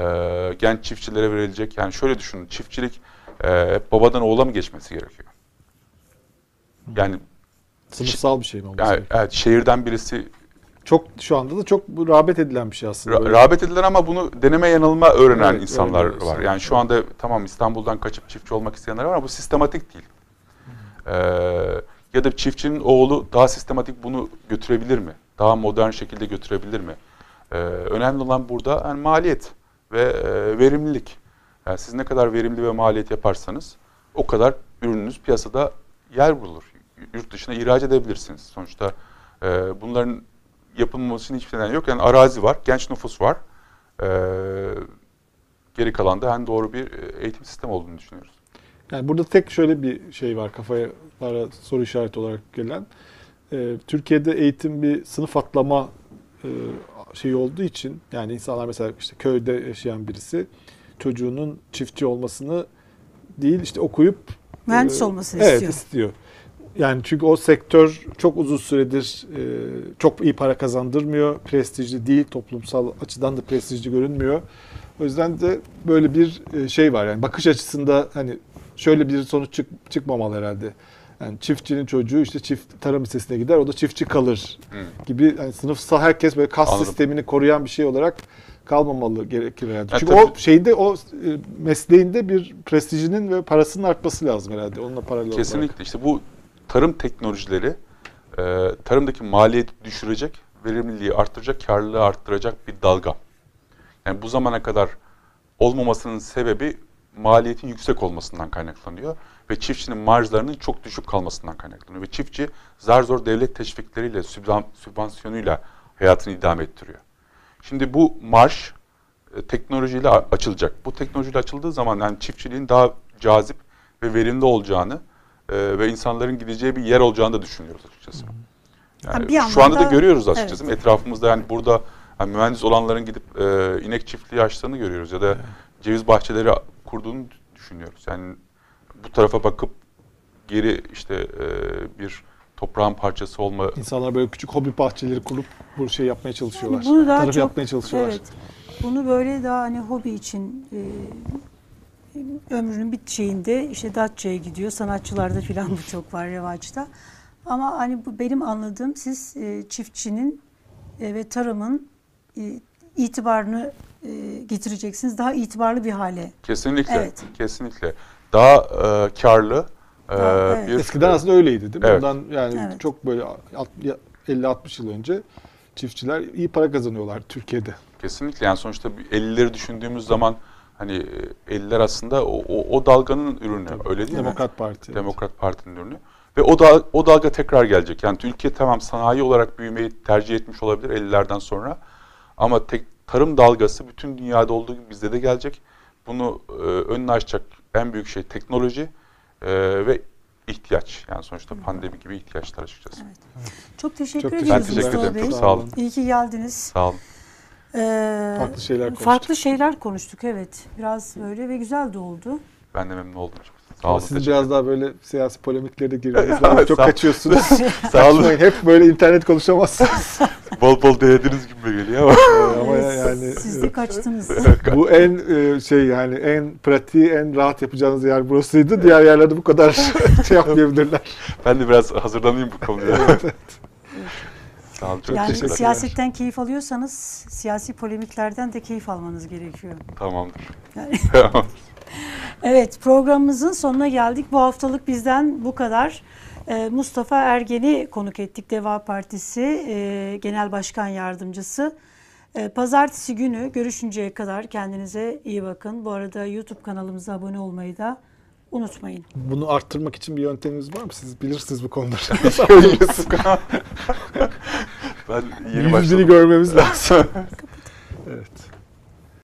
genç çiftçilere verilecek. Yani şöyle düşünün çiftçilik e, babadan oğula mı geçmesi gerekiyor? Yani, sınıfsal bir şey mi yani gerekiyor? evet, şehirden birisi Çok şu anda da çok rağbet edilen bir şey aslında. Ra- rağbet edilen ama bunu deneme yanılma öğrenen Evet, insanlar öğrenen var. Yani şu anda tamam İstanbul'dan kaçıp çiftçi olmak isteyenler var ama bu sistematik değil. Ee, ya da çiftçinin oğlu daha sistematik bunu götürebilir mi? Daha modern şekilde götürebilir mi? Ee, önemli olan burada yani maliyet ve e, verimlilik. Yani siz ne kadar verimli ve maliyet yaparsanız o kadar ürününüz piyasada yer bulur. Yurt dışına ihraç edebilirsiniz. Sonuçta e, bunların yapılması için hiçbir neden yok. Yani arazi var, genç nüfus var. Ee, geri kalan da en doğru bir e, eğitim sistemi olduğunu düşünüyoruz. Yani burada tek şöyle bir şey var kafaya soru işareti olarak gelen. Ee, Türkiye'de eğitim bir sınıf atlama e, şeyi olduğu için yani insanlar mesela işte köyde yaşayan birisi çocuğunun çiftçi olmasını değil işte okuyup Mühendis e, olmasını evet, istiyor. istiyor. Yani çünkü o sektör çok uzun süredir e, çok iyi para kazandırmıyor. Prestijli değil, toplumsal açıdan da prestijli görünmüyor. O yüzden de böyle bir e, şey var yani bakış açısında hani şöyle bir sonuç çık, çıkmamalı herhalde. Yani çiftçinin çocuğu işte çift tarım lisesine gider o da çiftçi kalır Hı. gibi yani sınıfsal herkes böyle kas Anladım. sistemini koruyan bir şey olarak kalmamalı gerekir herhalde. Ya Çünkü tabii- o şeyde o e, mesleğinde bir prestijinin ve parasının artması lazım herhalde. Onunla paralel olarak. Kesinlikle işte bu tarım teknolojileri e, tarımdaki maliyeti düşürecek, verimliliği arttıracak, karlılığı arttıracak bir dalga. Yani bu zamana kadar olmamasının sebebi maliyetin yüksek olmasından kaynaklanıyor ve çiftçinin marjlarının çok düşük kalmasından kaynaklanıyor ve çiftçi zar zor devlet teşvikleriyle, sübvan- sübvansiyonuyla hayatını idame ettiriyor. Şimdi bu marş e, teknolojiyle açılacak. Bu teknolojiyle açıldığı zaman yani çiftçiliğin daha cazip ve verimli olacağını e, ve insanların gideceği bir yer olacağını da düşünüyoruz açıkçası. Yani bir şu anda da görüyoruz açıkçası. Etrafımızda yani burada yani mühendis olanların gidip e, inek çiftliği açtığını görüyoruz ya da ceviz bahçeleri kurduğunu düşünüyoruz. Yani bu tarafa bakıp geri işte e, bir toprağın parçası olma İnsanlar böyle küçük hobi bahçeleri kurup bu şey yapmaya çalışıyorlar. Bunu daha Tarım çok yapmaya çalışıyorlar. Evet. Bunu böyle daha hani hobi için e, ömrünün şeyinde işte Datça'ya gidiyor. Sanatçılarda filan bu çok var revaçta. Ama hani bu benim anladığım siz e, çiftçinin e, ve tarımın e, itibarını e, getireceksiniz. Daha itibarlı bir hale. kesinlikle Evet. kesinlikle daha e, karlı e, evet. bir Eskiden aslında öyleydi değil mi? Evet. Ondan yani Evet. çok böyle 50-60 yıl önce çiftçiler iyi para kazanıyorlar Türkiye'de. Kesinlikle yani sonuçta bir 50'leri düşündüğümüz zaman hani e, 50'ler aslında o, o, o dalganın ürünü öyle değil mi? Demokrat Parti. Demokrat Parti'nin ürünü. Ve o da o dalga tekrar gelecek. Yani Türkiye tamam sanayi olarak büyümeyi tercih etmiş olabilir 50'lerden sonra. Ama tek tarım dalgası bütün dünyada olduğu gibi bizde de gelecek. Bunu e, önünü açacak en büyük şey teknoloji e, ve ihtiyaç. Yani sonuçta pandemi gibi ihtiyaçlar açıkçası. Çok teşekkür Çok ediyoruz Ben teşekkür Mustafa ederim. Bey. Çok sağ olun. İyi ki geldiniz. Sağ olun. Ee, Farklı şeyler konuştuk. Farklı şeyler konuştuk evet. Biraz böyle ve güzel de oldu. Ben de memnun oldum. Sağ olun. siz biraz daha böyle siyasi polemiklere de lazım. Evet, Çok sağ- kaçıyorsunuz. Sağ olun. Kaçmayın. Hep böyle internet konuşamazsınız. bol bol denediniz gibi geliyor ama. Ama Evet, yani siz de kaçtınız. bu en e, şey yani en pratiği en rahat yapacağınız yer burasıydı. Diğer yerlerde bu kadar şey yapmayabilirler. ben de biraz hazırlanayım bu konuya. Sağ olun, çok yani siyasetten keyif alıyorsanız siyasi polemiklerden de keyif almanız gerekiyor. Tamamdır. Yani-. Evet programımızın sonuna geldik. Bu haftalık bizden bu kadar. Ee, Mustafa Ergen'i konuk ettik. Deva Partisi e, Genel Başkan Yardımcısı. Ee, Pazartesi günü görüşünceye kadar kendinize iyi bakın. Bu arada YouTube kanalımıza abone olmayı da unutmayın. Bunu arttırmak için bir yönteminiz var mı? Siz bilirsiniz bu konuları. ben yeni Yüzünü görmemiz lazım. evet.